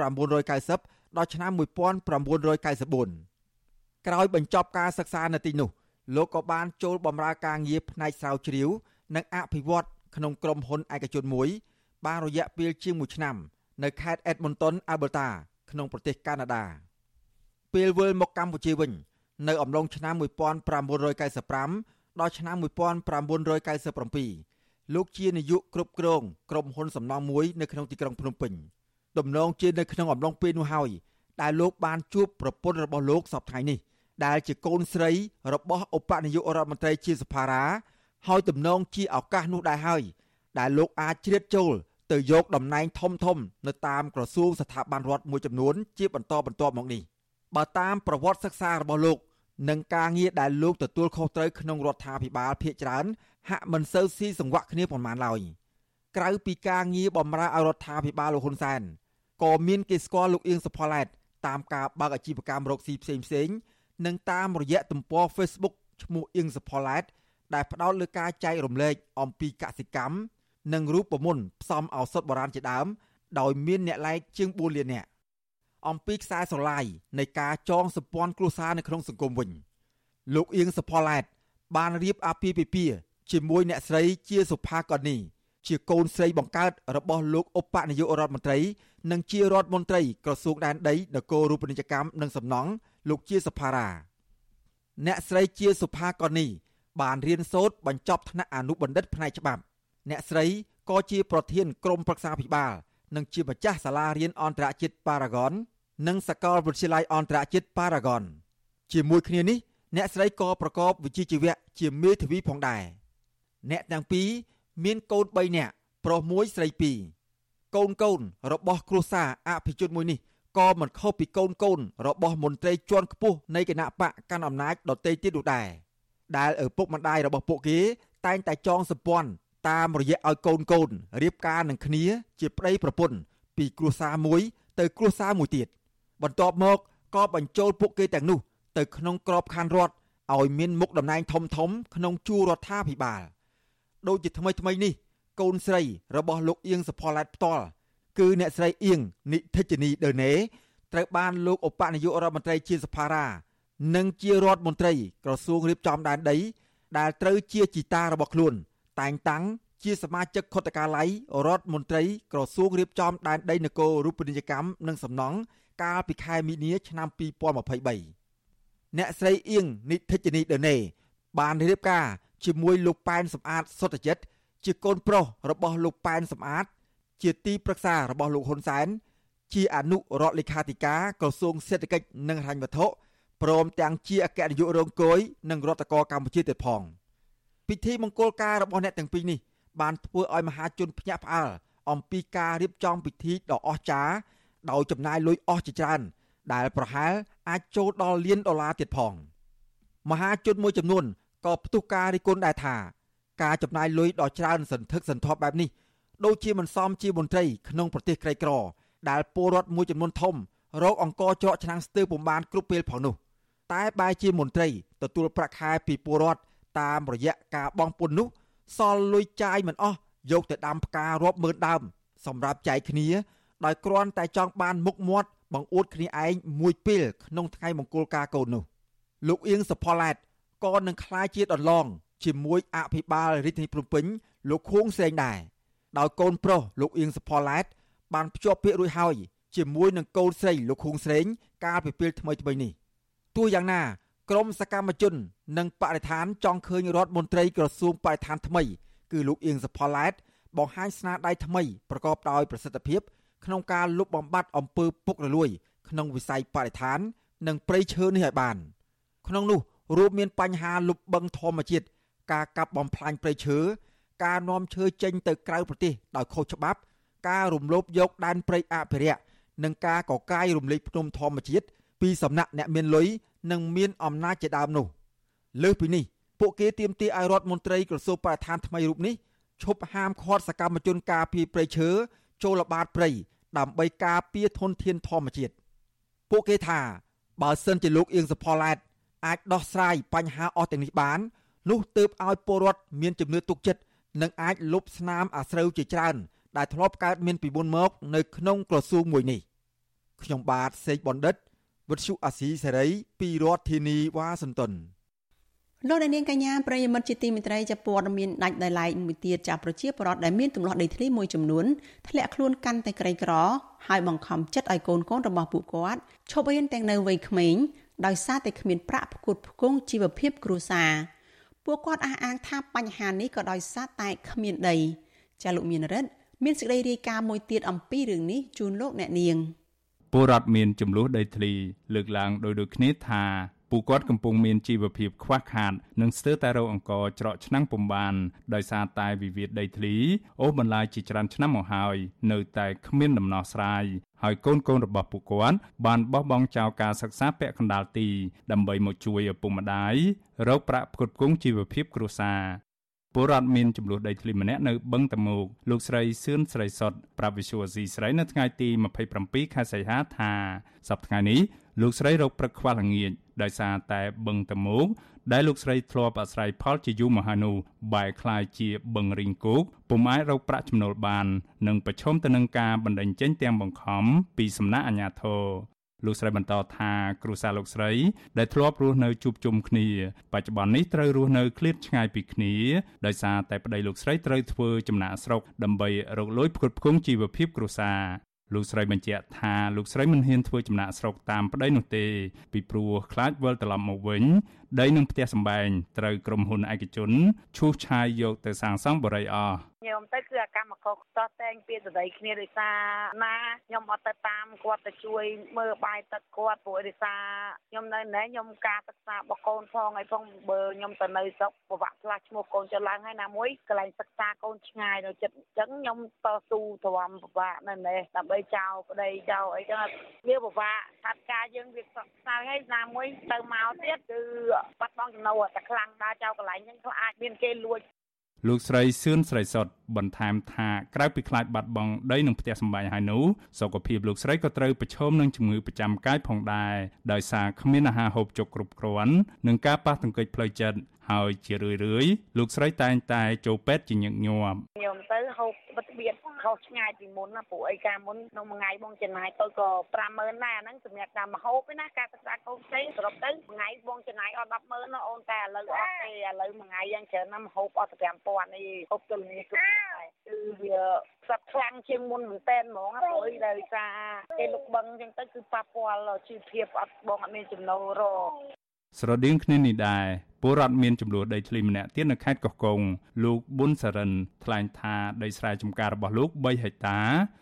1990ដល់ឆ្នាំ1994ក្រោយបញ្ចប់ការសិក្សានៅទីនោះលោកក៏បានចូលបម្រើការងារផ្នែកស្រាវជ្រាវ និងអភិវឌ្ឍក្នុងក្រុមហ៊ុនឯកជនមួយ បានរយៈពេលជាង1ឆ្នាំ នៅខេត្ត Edmonton Alberta ក្នុងប្រទេសកាណាដាពេលវិលមកកម្ពុជាវិញ នៅអំឡុងឆ្នាំ1995ដល់ឆ្នាំ1997លោកជានាយកគ្រប់គ្រងក្រុមហ៊ុនសំណង់មួយនៅក្នុងទីក្រុងភ្នំពេញដំណងជានៅក្នុងអំឡុងពេលនោះហើយដែលលោកបានជួបប្រពន្ធរបស់លោកសពថ្ងៃនេះ ដែលជាកូនស្រីរបស់ឧបនាយករដ្ឋមន្ត្រីជាសភារាហើយទំនងជាឱកាសនោះដែរហើយដែលលោកអាចជ្រៀតចូល ទៅយកតំណែងធំធំនៅតាមក្រសួងស្ថាប័នរដ្ឋមួយចំនួនជាបន្តបន្ទាប់មកនេះបើតាមប្រវត្តិសិក្សារបស់លោកនិងការងារដែលលោកទទួលខុសត្រូវក្នុងរដ្ឋាភិបាលភាគច្រើនហាក់មិនសូវស៊ីសង្វាក់គ្នាប៉ុន្មានឡើយក្រៅពីការងារបម្រើឲ្យរដ្ឋាភិបាលលោកហ៊ុនសែនក៏មានគេស្គាល់លោកអៀងសុផល្លែតតាមការបើកអាជីវកម្មរកស៊ីផ្សេងផ្សេងនិងតាមរយៈទំព័រ Facebook ឈ្មោះអៀងសុផល្លែតដែលផ្ដោតលើការចែករំលែកអំពីកសិកម្ម និងរូបមន្តផ្សំឱសថបុរាណជាដើម ដោយមានអ្នកឡែកជាង4លាននាក់អំពីខ្សែស្រឡាយនៃការចងសម្ព័ន្ធគ្រួសារនៅក្នុងសង្គមវិញលោកអៀងសុផល្លែតបានរៀបអាពាហ៍ពិពាហ៍ជាមួយអ្នកស្រីជាសុផាកនីជាកូនស្រីបង្កើតរបស់លោកឧបនាយករដ្ឋមន្ត្រី និងជារដ្ឋមន្ត្រីក្រសួងដែនដីនគររូបនីយកម្មនិងសំណង់លោកជាសុផារ៉ាអ្នកស្រីជាសុផាកនីបានរៀនសូត្របញ្ចប់ថ្នាក់អនុបណ្ឌិតផ្នែកច្បាប់ អ្នកស្រីក៏ជាប្រធានក្រុមប្រឹក្សាភិបាលនិងជាម្ចាស់សាលារៀនអន្តរជាតិ Paragon និងសាកលវិទ្យាល័យអន្តរជាតិ Paragon ជាមួយគ្នានេះអ្នកស្រីក៏ប្រកបវិជ្ជាជីវៈជាមេធាវីផងដែរអ្នកទាំងពីរមានកូន3នាក់ប្រុស1ស្រី2កូនកូនរបស់គ្រួសារអភិជនមួយនេះក៏មិនខុសពីកូនកូនរបស់មន្ត្រីជាន់ខ្ពស់នៃគណៈបកកាន់អំណាចដទៃទៀតនោះដែរដែលឪពុកម្ដាយរបស់ពួកគេតែងតែចងសម្ព័ន្ធ តាមរយៈឲ្យកូនកូនរៀបការនឹងគ្នា ជាប្តីប្រពន្ធពីគ្រួសារមួយ ទៅគ្រួសារមួយទៀតបន្ទាប់មកក៏បញ្ចូលពួកគេទាំងនោះទៅក្នុងក្របខ័ណ្ឌរដ្ឋឲ្យមានមុខតំណែងធំធំក្នុងជួររដ្ឋាភិបាលដូចជាថ្មីថ្មីនេះ កូនស្រីរបស់លោកអៀងសផល្លែតផ្ទាល់គឺអ្នកស្រីអៀងនិធិជនីដឺណេត្រូវបានលោកឧបនាយករដ្ឋមន្ត្រីជាសភារានិងជារដ្ឋមន្ត្រីក្រសួងរៀបចំដែនដីដែលត្រូវជាជីតារបស់ខ្លួន តែងតាំងជាសមាជិកខុទ្ទកាល័យរដ្ឋមន្ត្រីក្រសួងរៀបចំដែនដីនគររូបនីយកម្មនិងសំណង់កាលពីខែមីនាឆ្នាំ2023អ្នកស្រីអៀងនិធិជនីដឺណេបានរៀបការជាមួយលោកប៉ែនសំអាតសុតចិត្តជាកូនប្រុសរបស់លោកប៉ែនសំអាត ជាទីប្រឹក្សារបស់លោកហ៊ុនសែនជាអនុរដ្ឋលេខាធិការក្រសួងសេដ្ឋកិច្ចនិងហិរញ្ញវត្ថុព្រមទាំងជាអគ្គនាយករងគយនិងរដ្ឋកោកម្ពុជាទៀតផង។ ពិធីមង្គលការរបស់អ្នកទាំងពីរនេះបានធ្វើឲ្យមហាជនភ្ញាក់ផ្អើលអំពីការរៀបចំពិធីដ៏អស្ចារ្យដោយចំណាយលុយអស់ជាច្រើន ដែលប្រហែលអាចចូលដល់លានដុល្លារទៀតផងមហាជនមួយចំនួនក៏ផ្ទុះការរិះគន់ដែរថា ការចំណាយលុយដ៏ច្រើនសន្ធឹកសន្ធាប់បែបនេះដូចជាមិនសមជាមន្ត្រីក្នុងប្រទេសក្រីក្រ ដែលពលរដ្ឋមួយចំនួនធំរកអង្គច្រកឆ្នាំងស្ទើរពំបានគ្រប់ពេលផងនោះតែបែរជាមន្ត្រីទទួលប្រាក់ខែពីពលរដ្ឋ តាមរយៈការបង់ពន្ធនោះសល់លុយចាយមិនអស់យកទៅដាំផ្ការាប់ម៉ឺនដើមសម្រាប់ចែកគ្នាដោយគ្រាន់តែចង់បានមុខមាត់បង្អួតគ្នាឯងមួយពេលក្នុងថ្ងៃមង្គលការកូននោះលោកអៀងសផល្លែតក៏នឹងក្លាយជាដន្លងជាមួយអភិបាលរាជធានីភ្នំពេញលោកខួងស្រេងដែរដោយកូនប្រុសលោកអៀងសផល្លែតបានភ្ជាប់ពាក្យរួចហើយជាមួយនឹងកូនស្រីលោកខួងស្រេងកាលពីពេលថ្មីៗនេះទោះយ៉ាងណា ក្រមសកម្មជន និងបរិស្ថានចង់ឃើញរដ្ឋមន្ត្រីក្រសួងបរិស្ថានថ្មី គឺលោកអៀងសផល្លែតបង្ហាញស្នាដៃថ្មីប្រកបដោយប្រសិទ្ធភាព ក្នុងការលុបបំបាត់អំពើពុករលួយ ក្នុងវិស័យបរិស្ថាន និងព្រៃឈើនេះឲ្យបាន ក្នុងនោះរួមមានបញ្ហាលុបបឹងធម្មជាតិការកាប់បំផ្លាញព្រៃឈើការនាំឈើចេញទៅក្រៅប្រទេសដោយខុសច្បាប់ ការរំលោភយកដែនព្រៃអភិរក្សនិងការកកាយរំលែកភ្នំធម្មជាតិ ពីសំណាក់អ្នកមានលុយនិងមានអំណាចជាដើមនោះលើសពីនេះពួកគេទាមទារឲ្យរដ្ឋមន្ត្រីក្រសួងបរិស្ថានថ្មីរូបនេះឈប់ហាមឃាត់សកម្មជនការពារព្រៃឈើចូលល្បាតព្រៃដើម្បីការពារធនធានធម្មជាតិពួកគេថាបើសិនជាលោកអៀងសផល្លែតអាចដោះស្រាយបញ្ហាអស់ទាំងនេះបាននោះទើបឲ្យពលរដ្ឋមានជំនឿទុកចិត្តនិងអាចលុបស្នាមអាស្រូវជាច្រើន ដែលធ្លាប់កើតមានពីមុនមក នៅក្នុងក្រសួងមួយនេះខ្ញុំបាទសេកបណ្ឌិត វិទ្យុអាស៊ីសេរីពីរដ្ឋធានីវ៉ាស៊ីនតោនលោកនាងកញ្ញាប្រិយមិត្តជាទីមេត្រីចាប់ព័ត៌មានដាច់ដោយឡែកមួយទៀតចាប់ប្រជាពលរដ្ឋដែលមានទម្លាប់ដីធ្លីមួយចំនួនធ្លាក់ខ្លួនកាន់តែក្រីក្រហើយបង្ខំចិត្តឲ្យកូនកូនរបស់ពួកគាត់ឈប់រៀនទាំងនៅវ័យក្មេងដោយសារតែគ្មានប្រាក់ផ្គត់ផ្គង់ជីវភាពគ្រួសារពួកគាត់អះអាងថាបញ្ហានេះក៏ដោយសារតែគ្មានដីចាលោកមានរិទ្ធមានសេចក្តីរាយការណ៍មួយទៀតអំពីរឿងនេះជូនលោកអ្នកនាង ពលរដ្ឋមានចំនួនដីធ្លីលើកឡើងដោយដូចគ្នាថាពួកគាត់កំពុងមានជីវភាពខ្វះខាតនិងស្ទើរតែរកអង្គច្រកឆ្នាំងពំបានដោយសារតែវិវាទដីធ្លីអូសបន្លាយជាច្រើនឆ្នាំមកហើយនៅតែគ្មានដំណោះស្រាយហើយកូនកូនរបស់ពួកគាត់បានបោះបង់ចោលការសិក្សាពាក់កណ្ដាលទី ដើម្បីមកជួយឪពុកម្ដាយរកប្រាក់ផ្គត់ផ្គង់ជីវភាពគ្រួសារ ពលរដ្ឋមានចំនួនដីធ្លីម្នាក់នៅបឹងតមោកលោកស្រីសឿនស្រីសុតប្រាប់វិសុវស៊ីស្រីនៅថ្ងៃទី27ខែសីហាថាសប្តាហ៍នេះលោកស្រីរកព្រឹកខ្វះល្ងាចដោយសារតែបឹងតមោកដែលលោកស្រីធ្លាប់អាស្រ័យផលជាយូរមកហើយនោះបែរក្លាយជាបឹងរីងគោកពុំអាចរកប្រាក់ចំណូលបាន និងប្រឈមទៅនឹងការបណ្តេញចេញទាំងបង្ខំពីសំណាក់អាជ្ញាធរ លោកស្រីបន្តថាគ្រួសារលោកស្រី ដែលធ្លាប់រស់នៅជួបជុំគ្នា បច្ចុប្បន្ននេះត្រូវរស់នៅឃ្លាតឆ្ងាយពីគ្នាដោយសារតែប្តីលោកស្រីត្រូវធ្វើចំណាកស្រុកដើម្បីរកលុយផ្គត់ផ្គង់ជីវភាពគ្រួសារលោកស្រីបញ្ជាក់ថាលោកស្រីមិនហ៊ានធ្វើចំណាកស្រុកតាមប្តីនោះទេ ពីព្រោះខ្លាចវិលត្រឡប់មកវិញដីនឹងផ្ទះសម្បែងត្រូវក្រុមហ៊ុនឯកជនឈូសឆាយយកទៅសាងសង់បរិយាអស់ខ្ញុំទៅគឺអាកម្មករតតែងពីសដីគ្នាដោយសារណាខ្ញុំអត់ទៅតាមគាត់ទៅជួយមើលបាយទឹកគាត់ព្រោះដោយសារខ្ញុំនៅណែខ្ញុំការសិក្សារបស់កូនផងហើយផងបើខ្ញុំទៅនៅស្រុកប្រវាក់ផ្លាស់ឈ្មោះកូនចុះឡើងហើយណាមួយកន្លែងសិក្សាកូនឆ្ងាយនៅចិត្តអញ្ចឹងខ្ញុំតស៊ូទ្រាំពិបាកនៅណែដើម្បីចោលប្តីចោលអីចឹងវាពិបាកថាត់ការយើងវាសោកសៅហើយណាមួយទៅមកទៀតគឺបាត់បង់ចំណូលតែខ្លាំងដើរចោលកន្លែងហ្នឹងខ្លះអាចមានគេលួច លោកស្រីសឿនស្រីសុតបន្ថែមថាក្រៅពីខ្លាចបាត់បង់ដីនិងផ្ទះសម្បែងហើយនោះសុខភាពលោកស្រីក៏ត្រូវប្រឈមនឹងជំងឺប្រចាំកាយផងដែរដោយសារគ្មានអាហារហូបចុកគ្រប់គ្រាន់និងការប៉ះទង្គិចផ្លូវចិត្ត ហើយជារឿយរឿយលោកស្រីតែងតែចូលពេទ្យជាញឹកញាប់ខ្ញុំទៅហូបបិទបៀតខុសឆ្ងាយពីមុនណាព្រោះអីការមុនក្នុងមួយថ្ងៃបងចំណាយទៅក៏50000ដែរអាហ្នឹងសម្រាប់ការមហូបឯណាការសិក្សាកូនផ្សេងសរុបទៅមួយថ្ងៃបងចំណាយអត់100,000ណាអូនតែឥឡូវអត់ទេឥឡូវមួយថ្ងៃយ៉ាងច្រើនណាមហូបអត់ទៅ5000នេះហូបទល់នេះគឺគឺវាស្រាប់ខ្លាំងជាងមុនមែនតែនហ្មងព្រោះដោយសារគេលុកបឹងអញ្ចឹងទៅគឺប៉ះពាល់ជីវភាពអត់បងអត់មានចំណូលរក ស្រដៀងគ្នានេះដែរពលរដ្ឋមានចំនួនដីធ្លីម្នាក់ទៀតនៅខេត្តកោះកុងលោកប៊ុនសរិនថ្លែងថាដីស្រែចម្ការរបស់លោក3ហិកតា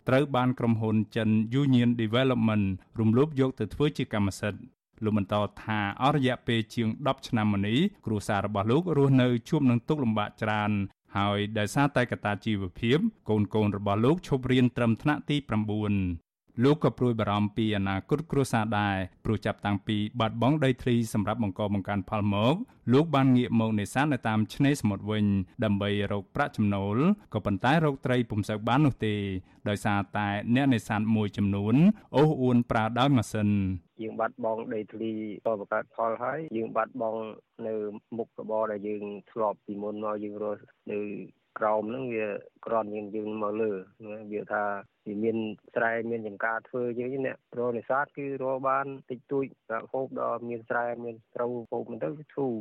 ត្រូវបានក្រុមហ៊ុនចិន Union Development រំលោភយកទៅធ្វើជាកម្មសិទ្ធិលោកបន្តថាអស់រយៈពេលជាង10ឆ្នាំមកនេះគ្រួសាររបស់លោករស់នៅជួបនឹងទុក្ខលំបាកច្រើនហើយដោយសារតែកត្តាជីវភាពកូនកូនរបស់លោកឈប់រៀនត្រឹមថ្នាក់ទី9 លោកក៏ព្រួយបារម្ភពីអនាគតគ្រួសារដែរព្រោះចាប់តាំងពីបាត់បង់ដីធ្លីសម្រាប់បង្កបង្កើនផលមកលោកបានងាកមកនេសាទនៅតាមឆ្នេរសមុទ្រវិញ ដើម្បីរកប្រាក់ចំណូលក៏ប៉ុន្តែរកត្រីពុំសូវបាននោះទេដោយសារតែអ្នកនេសាទមួយចំនួនអូសអួនប្រើដោយម៉ាស៊ីនយើងបាត់បង់ដីធ្លីក៏បង្កើតផលហើយយើងបាត់បង់នៅមុខរបរដែលយើងធ្លាប់ពីមុនមកយើងរស់នៅ ក្រោមហ្នឹងវាក្រាន់យើងយើងមកលើវាថាវាមានស្រែមានចំការធ្វើយើងអ្នករនេសាទគឺរបានតិចតួចហូបដល់មានស្រែមានស្រូវហូបមិនទៅធូរ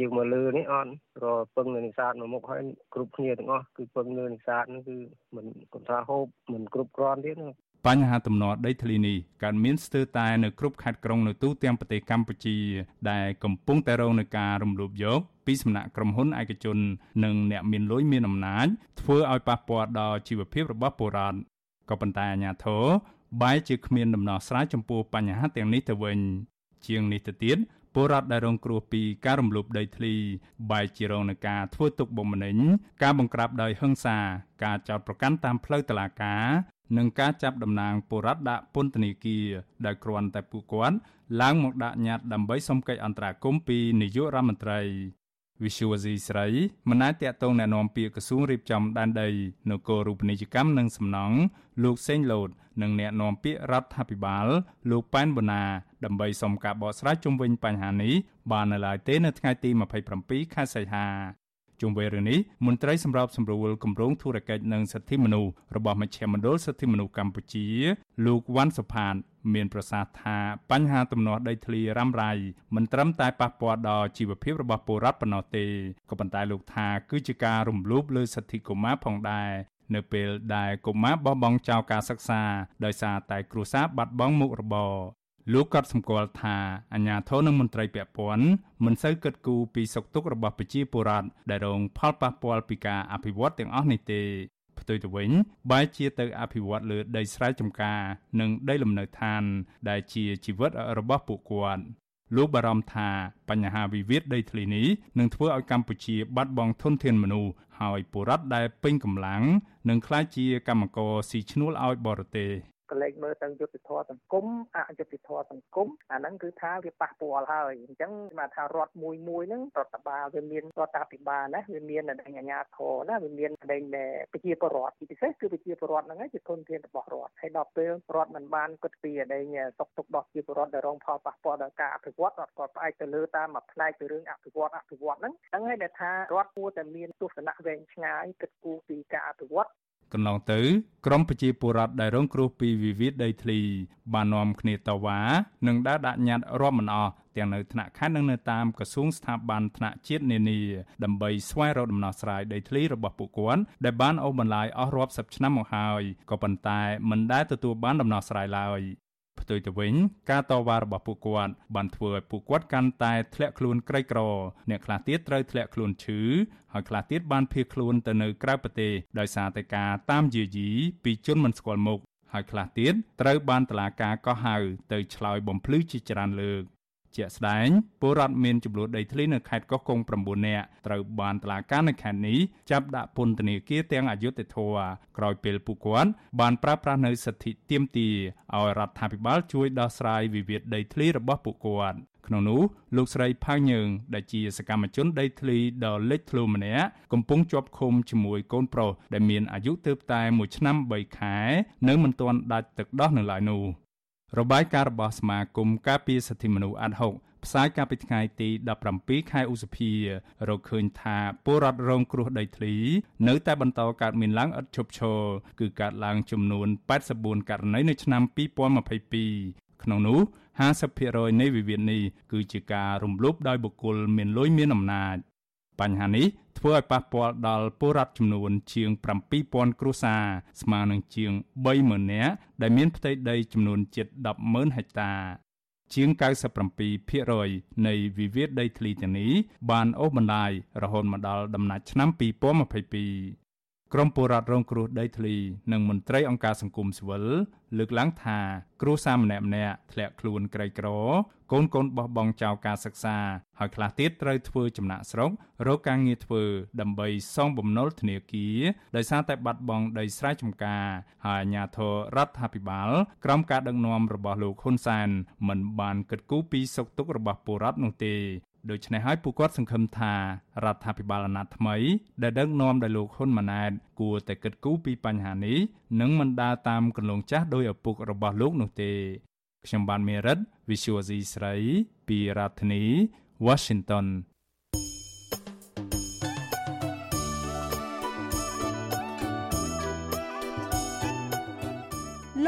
យើងមកលើនេះអត់រពឹងនេសាទមកមុខហើយគ្រប់គ្នាទាំងអស់គឺពឹងលើនេសាទហ្នឹងគឺមិនគាត់ថាហូបមិនគ្រប់គ្រាន់ទៀត បញ្ហាទំនាស់ដីធ្លីនេះកើតមានស្ទើរតែនៅគ្រប់ខេត្តក្រុងនៅទូទាំងប្រទេសកម្ពុជា ដែលកំពុងតែរងនឹងការរំលោភយកពីសំណាក់ក្រុមហ៊ុនឯកជននិងអ្នកមានលុយមានអំណាចធ្វើឲ្យប៉ះពាល់ដល់ជីវភាពរបស់ពលរដ្ឋក៏ប៉ុន្តែអាជ្ញាធរបែរជាគ្មានដំណោះស្រាយចំពោះបញ្ហាទាំងនេះទៅវិញ ជាងនេះទៅទៀតពលរដ្ឋដែលរងគ្រោះពីការរំលោភដីធ្លីបែរជារងនឹងការធ្វើទុកបុកម្នេញការបង្ក្រាបដោយហិង្សា ការចោទប្រកាន់តាមផ្លូវតុលាការ និងការចាប់តំណាងបុរដ្ឋដាក់ពន្ធនាគារដោយគ្រាន់តែពួកគាត់ឡើងមកដាក់ញត្តិដើម្បីសុំកិច្ចអន្តរាគមន៍ពីនាយករដ្ឋមន្ត្រី Visual C ស្រីមិនអាចតកតងណែនាំពាក្យក្រសួងរៀបចំដែនដីនគររូបនីយកម្មនិងសំណង់លោកសេងលូតនិងអ្នកណែនាំពាក្យរដ្ឋាភិបាលលោកប៉ែនបូណាដើម្បីសុំការបកស្រាយជុំវិញបញ្ហានេះបាននៅឡើយទេនៅថ្ងៃទី27ខែសីហា ជុំវិញរឿងនេះមន្ត្រីសម្របសម្រួលគម្រោងធុរកិច្ចនិងសិទ្ធិមនុស្សរបស់មជ្ឈមណ្ឌលសិទ្ធិមនុស្សកម្ពុជា លោកវ៉ាន់សុផាតមានប្រសាសន៍ថាបញ្ហាទំនាស់ដីធ្លីរ៉ាំរ៉ៃមិនត្រឹមតែប៉ះពាល់ដល់ជីវភាពរបស់ពលរដ្ឋប៉ុណ្ណោះទេក៏ប៉ុន្តែលោកថាគឺជាការរំលោភលើសិទ្ធិកុមារផងដែរនៅពេលដែលកុមារបោះបង់ចោលការសិក្សាដោយសារតែគ្រួសារបាត់បង់មុខរបរ លោកក៏សម្គាល់ថាអាញាធននិងមន្ត្រីពាក់ព័ន្ធមិនសូវគិតគូរពីសុខទុក្ខរបស់ប្រជាពលរដ្ឋដែលរងផលប៉ះពាល់ពីការអភិវឌ្ឍទាំងអស់នេះទេផ្ទុយទៅវិញបែរជាទៅអភិវឌ្ឍលើដីស្រែចម្ការនិងដីលំនៅឋាន ដែលជាជីវិតរបស់ពួកគាត់លោកបារម្ភថាបញ្ហាវិវាទដីធ្លីនេះនឹងធ្វើឲ្យកម្ពុជាបាត់បង់ធនធានមនុស្សហើយពលរដ្ឋដែលពេញកម្លាំងនឹងក្លាយជាកម្មករស៊ីឈ្នួលឲ្យបរទេស កលែងមើលទៅយុទ្ធធម៌សង្គមអយុទ្ធធម៌សង្គមអាហ្នឹងគឺថាវាប៉ះពាល់ហើយអញ្ចឹងមកថារដ្ឋមួយមួយហ្នឹងរដ្ឋបាលវាមានរដ្ឋាភិបាលណាវាមានអញ្ញាញាធរណាវាមានដែងប្រជាពលរដ្ឋពិសេសគឺប្រជាពលរដ្ឋហ្នឹងឯងជាធនធានរបស់រដ្ឋហើយដល់ពេលរដ្ឋមិនបានគិតពីដែងសុខទុក្ខរបស់ប្រជាពលរដ្ឋដែលរងផលប៉ះពាល់ដល់ការអភិវឌ្ឍរដ្ឋក៏ផ្អែកទៅលើតាមមួយផ្នែកទៅរឿងអភិវឌ្ឍអភិវឌ្ឍហ្នឹងហ្នឹងហើយដែលថារដ្ឋគួរតែមានទស្សនៈវែងឆ្ងាយគិតគូរពីការអភិវឌ្ឍ កន្លងទៅក្រមប្រជាពលរដ្ឋដែលរងគ្រោះពីវិវាទដីធ្លីបាននាំគ្នាតវ៉ានិងដើរដាក់ញត្តិរាប់មិនអស់ទាំងនៅថ្នាក់ខេត្តនិងនៅតាមក្រសួងស្ថាប័នថ្នាក់ជាតិនានាដើម្បីស្វែងរកដំណោះស្រាយដីធ្លីរបស់ពួកគាត់ដែលបានអូសបន្លាយអស់រាប់សិបឆ្នាំមកហើយក៏ប៉ុន្តែមិនដែលទទួលបានដំណោះស្រាយឡើយ ផ្ទុយទៅវិញការតវ៉ារបស់ពួកគាត់បានធ្វើឲ្យពួកគាត់កាន់តែធ្លាក់ខ្លួនក្រីក្រអ្នកខ្លះទៀតត្រូវធ្លាក់ខ្លួនឈឺហើយខ្លះទៀតបានភៀសខ្លួនទៅនៅក្រៅប្រទេសដោយសារតែការតាមយាយីពីជនមិនស្គាល់មុខហើយខ្លះទៀតត្រូវបានតឡាការកោះហៅទៅឆ្លើយបំភ្លឺជាច្រើនលើក ជាក់ស្ដែងពលរដ្ឋមានចំនួនដីធ្លីនៅខេត្តកោះកុង9នាក់ត្រូវបានតុលាការនៅខេត្តនេះចាប់ដាក់ពន្ធនាគារទាំងអយុធធរក្រោយពេលពួកគាត់បានប្រើប្រាស់នៅសិទ្ធិទាមទារឲ្យរដ្ឋាភិបាលជួយដោះស្រាយវិវាទដីធ្លីរបស់ពួកគាត់ក្នុងនោះលោកស្រីផៅញើងដែលជាសកម្មជនដីធ្លីដ៏លេចធ្លោម្នាក់កំពុងជាប់ឃុំជាមួយកូនប្រុសដែលមានអាយុទើបតែ1ឆ្នាំ3ខែ នៅមិនទាន់ដាច់ទឹកដោះនៅឡើយនោះ របាយការណ៍របស់សមាគមការពារសិទ្ធិមនុស្សអាត់ហុកផ្សាយកាលពីថ្ងៃទី17ខែឧសភារកឃើញថាពលរដ្ឋរងគ្រោះដីធ្លី នៅតែបន្តកើតមានឡើងឥតឈប់ឈរគឺកើតឡើងចំនួន84ករណីនៅឆ្នាំ2022ក្នុងនោះ50%នៃវិវាទនេះគឺជាការរំលោភដោយបុគ្គលមានលុយមានអំណាច បញ្ហានេះធ្វើឲ្យប៉ះពាល់ដល់ពលរដ្ឋចំនួនជាង7000គ្រួសារស្មើនឹងជាង30000នាក់ដែលមានផ្ទៃដីចំនួនជិត100,000ហិកតាជាង97%នៃវិវាទដីធ្លីទាំងនេះបានអូសបន្លាយរហូតមកដល់ដំណាច់ឆ្នាំ2022 ក្រមពលរដ្ឋរងគ្រោះដីធ្លីនិងមន្ត្រីអង្គការសង្គមស៊ីវិលលើកឡើងថាគ្រួសារម្នាក់ម្នាក់ធ្លាក់ខ្លួនក្រីក្រ កូនកូនបោះបង់ចោលការសិក្សាហើយខ្លះទៀតត្រូវធ្វើចំណាក់ស្រុករកការងារធ្វើដើម្បីសងបំណុលធនាគារដោយសារតែបាត់បង់ដីស្រែចម្ការហើយអាជ្ញាធររដ្ឋាភិបាលក្រោមការដឹកនាំរបស់លោកហ៊ុនសែនមិនបានគិតគូរពីសុខទុក្ខរបស់ពលរដ្ឋនោះទេ ដូច្នេះហើយពួកគាត់សង្ឃឹមថារដ្ឋាភិបាលអាណត្តិថ្មី ដែលដឹកនាំដោយលោកហ៊ុនម៉ាណែតគួរតែគិតគូរពីបញ្ហានេះនិងមិនដើរតាមគន្លងចាស់ដោយឪពុករបស់លោកនោះទេខ្ញុំបានមេរិត Visual C ស្រី ពីរដ្ឋធានី Washington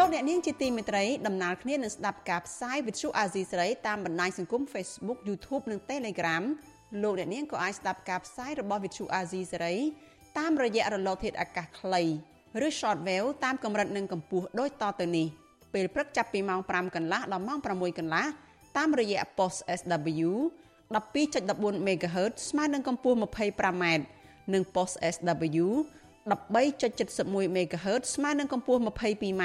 លោកអ្នកនាងជាទីមេត្រីដំណើរគ្នានឹងស្ដាប់ការផ្សាយវិទ្យុអាស៊ីសេរីតាមបណ្ដាញសង្គម Facebook YouTube និង Telegram លោកអ្នកនាងក៏អាចស្ដាប់ការផ្សាយរបស់វិទ្យុអាស៊ីសេរីតាមរយៈរលកធាតុអាកាសខ្លីឬ Shortwave តាមកម្រិតនិងកម្ពស់ដូចតទៅនេះពេលព្រឹកចាប់ពីម៉ោង5កន្លះដល់ម៉ោង6កន្លះតាមរយៈ post SW 12.14 MHz ស្មើនឹងកម្ពស់ 25m និង post SW 13.71 MHz ស្មើនឹងកម្ពស់ 22m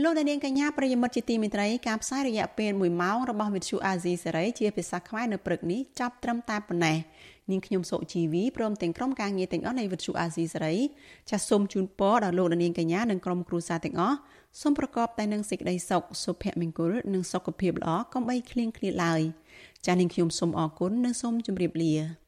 លោកនាងកញ្ញាប្រិយមិត្តជាទីមេត្រីការផ្សាយរយៈពេល1ម៉ោងរបស់វិទ្យុអាស៊ីសេរីជាភាសាខ្មែរនៅព្រឹកនេះចាប់ត្រឹមតែប៉ុណ្ណេះនាងខ្ញុំសុជីវីព្រមទាំងក្រុមការងារទាំងអស់នៃវិទ្យុអាស៊ីសេរីចាសសូមជូនពរដល់លោកនាងកញ្ញានិងក្រុមគ្រួសារទាំងអស់សូមប្រកបតែនឹងសេចក្តីសុខសុភមង្គលនិងសុខភាពល្អកុំបីឃ្លៀងឃ្លាតឡើយចាសនាងខ្ញុំសូមអរគុណនិងសូមជម្រាបលា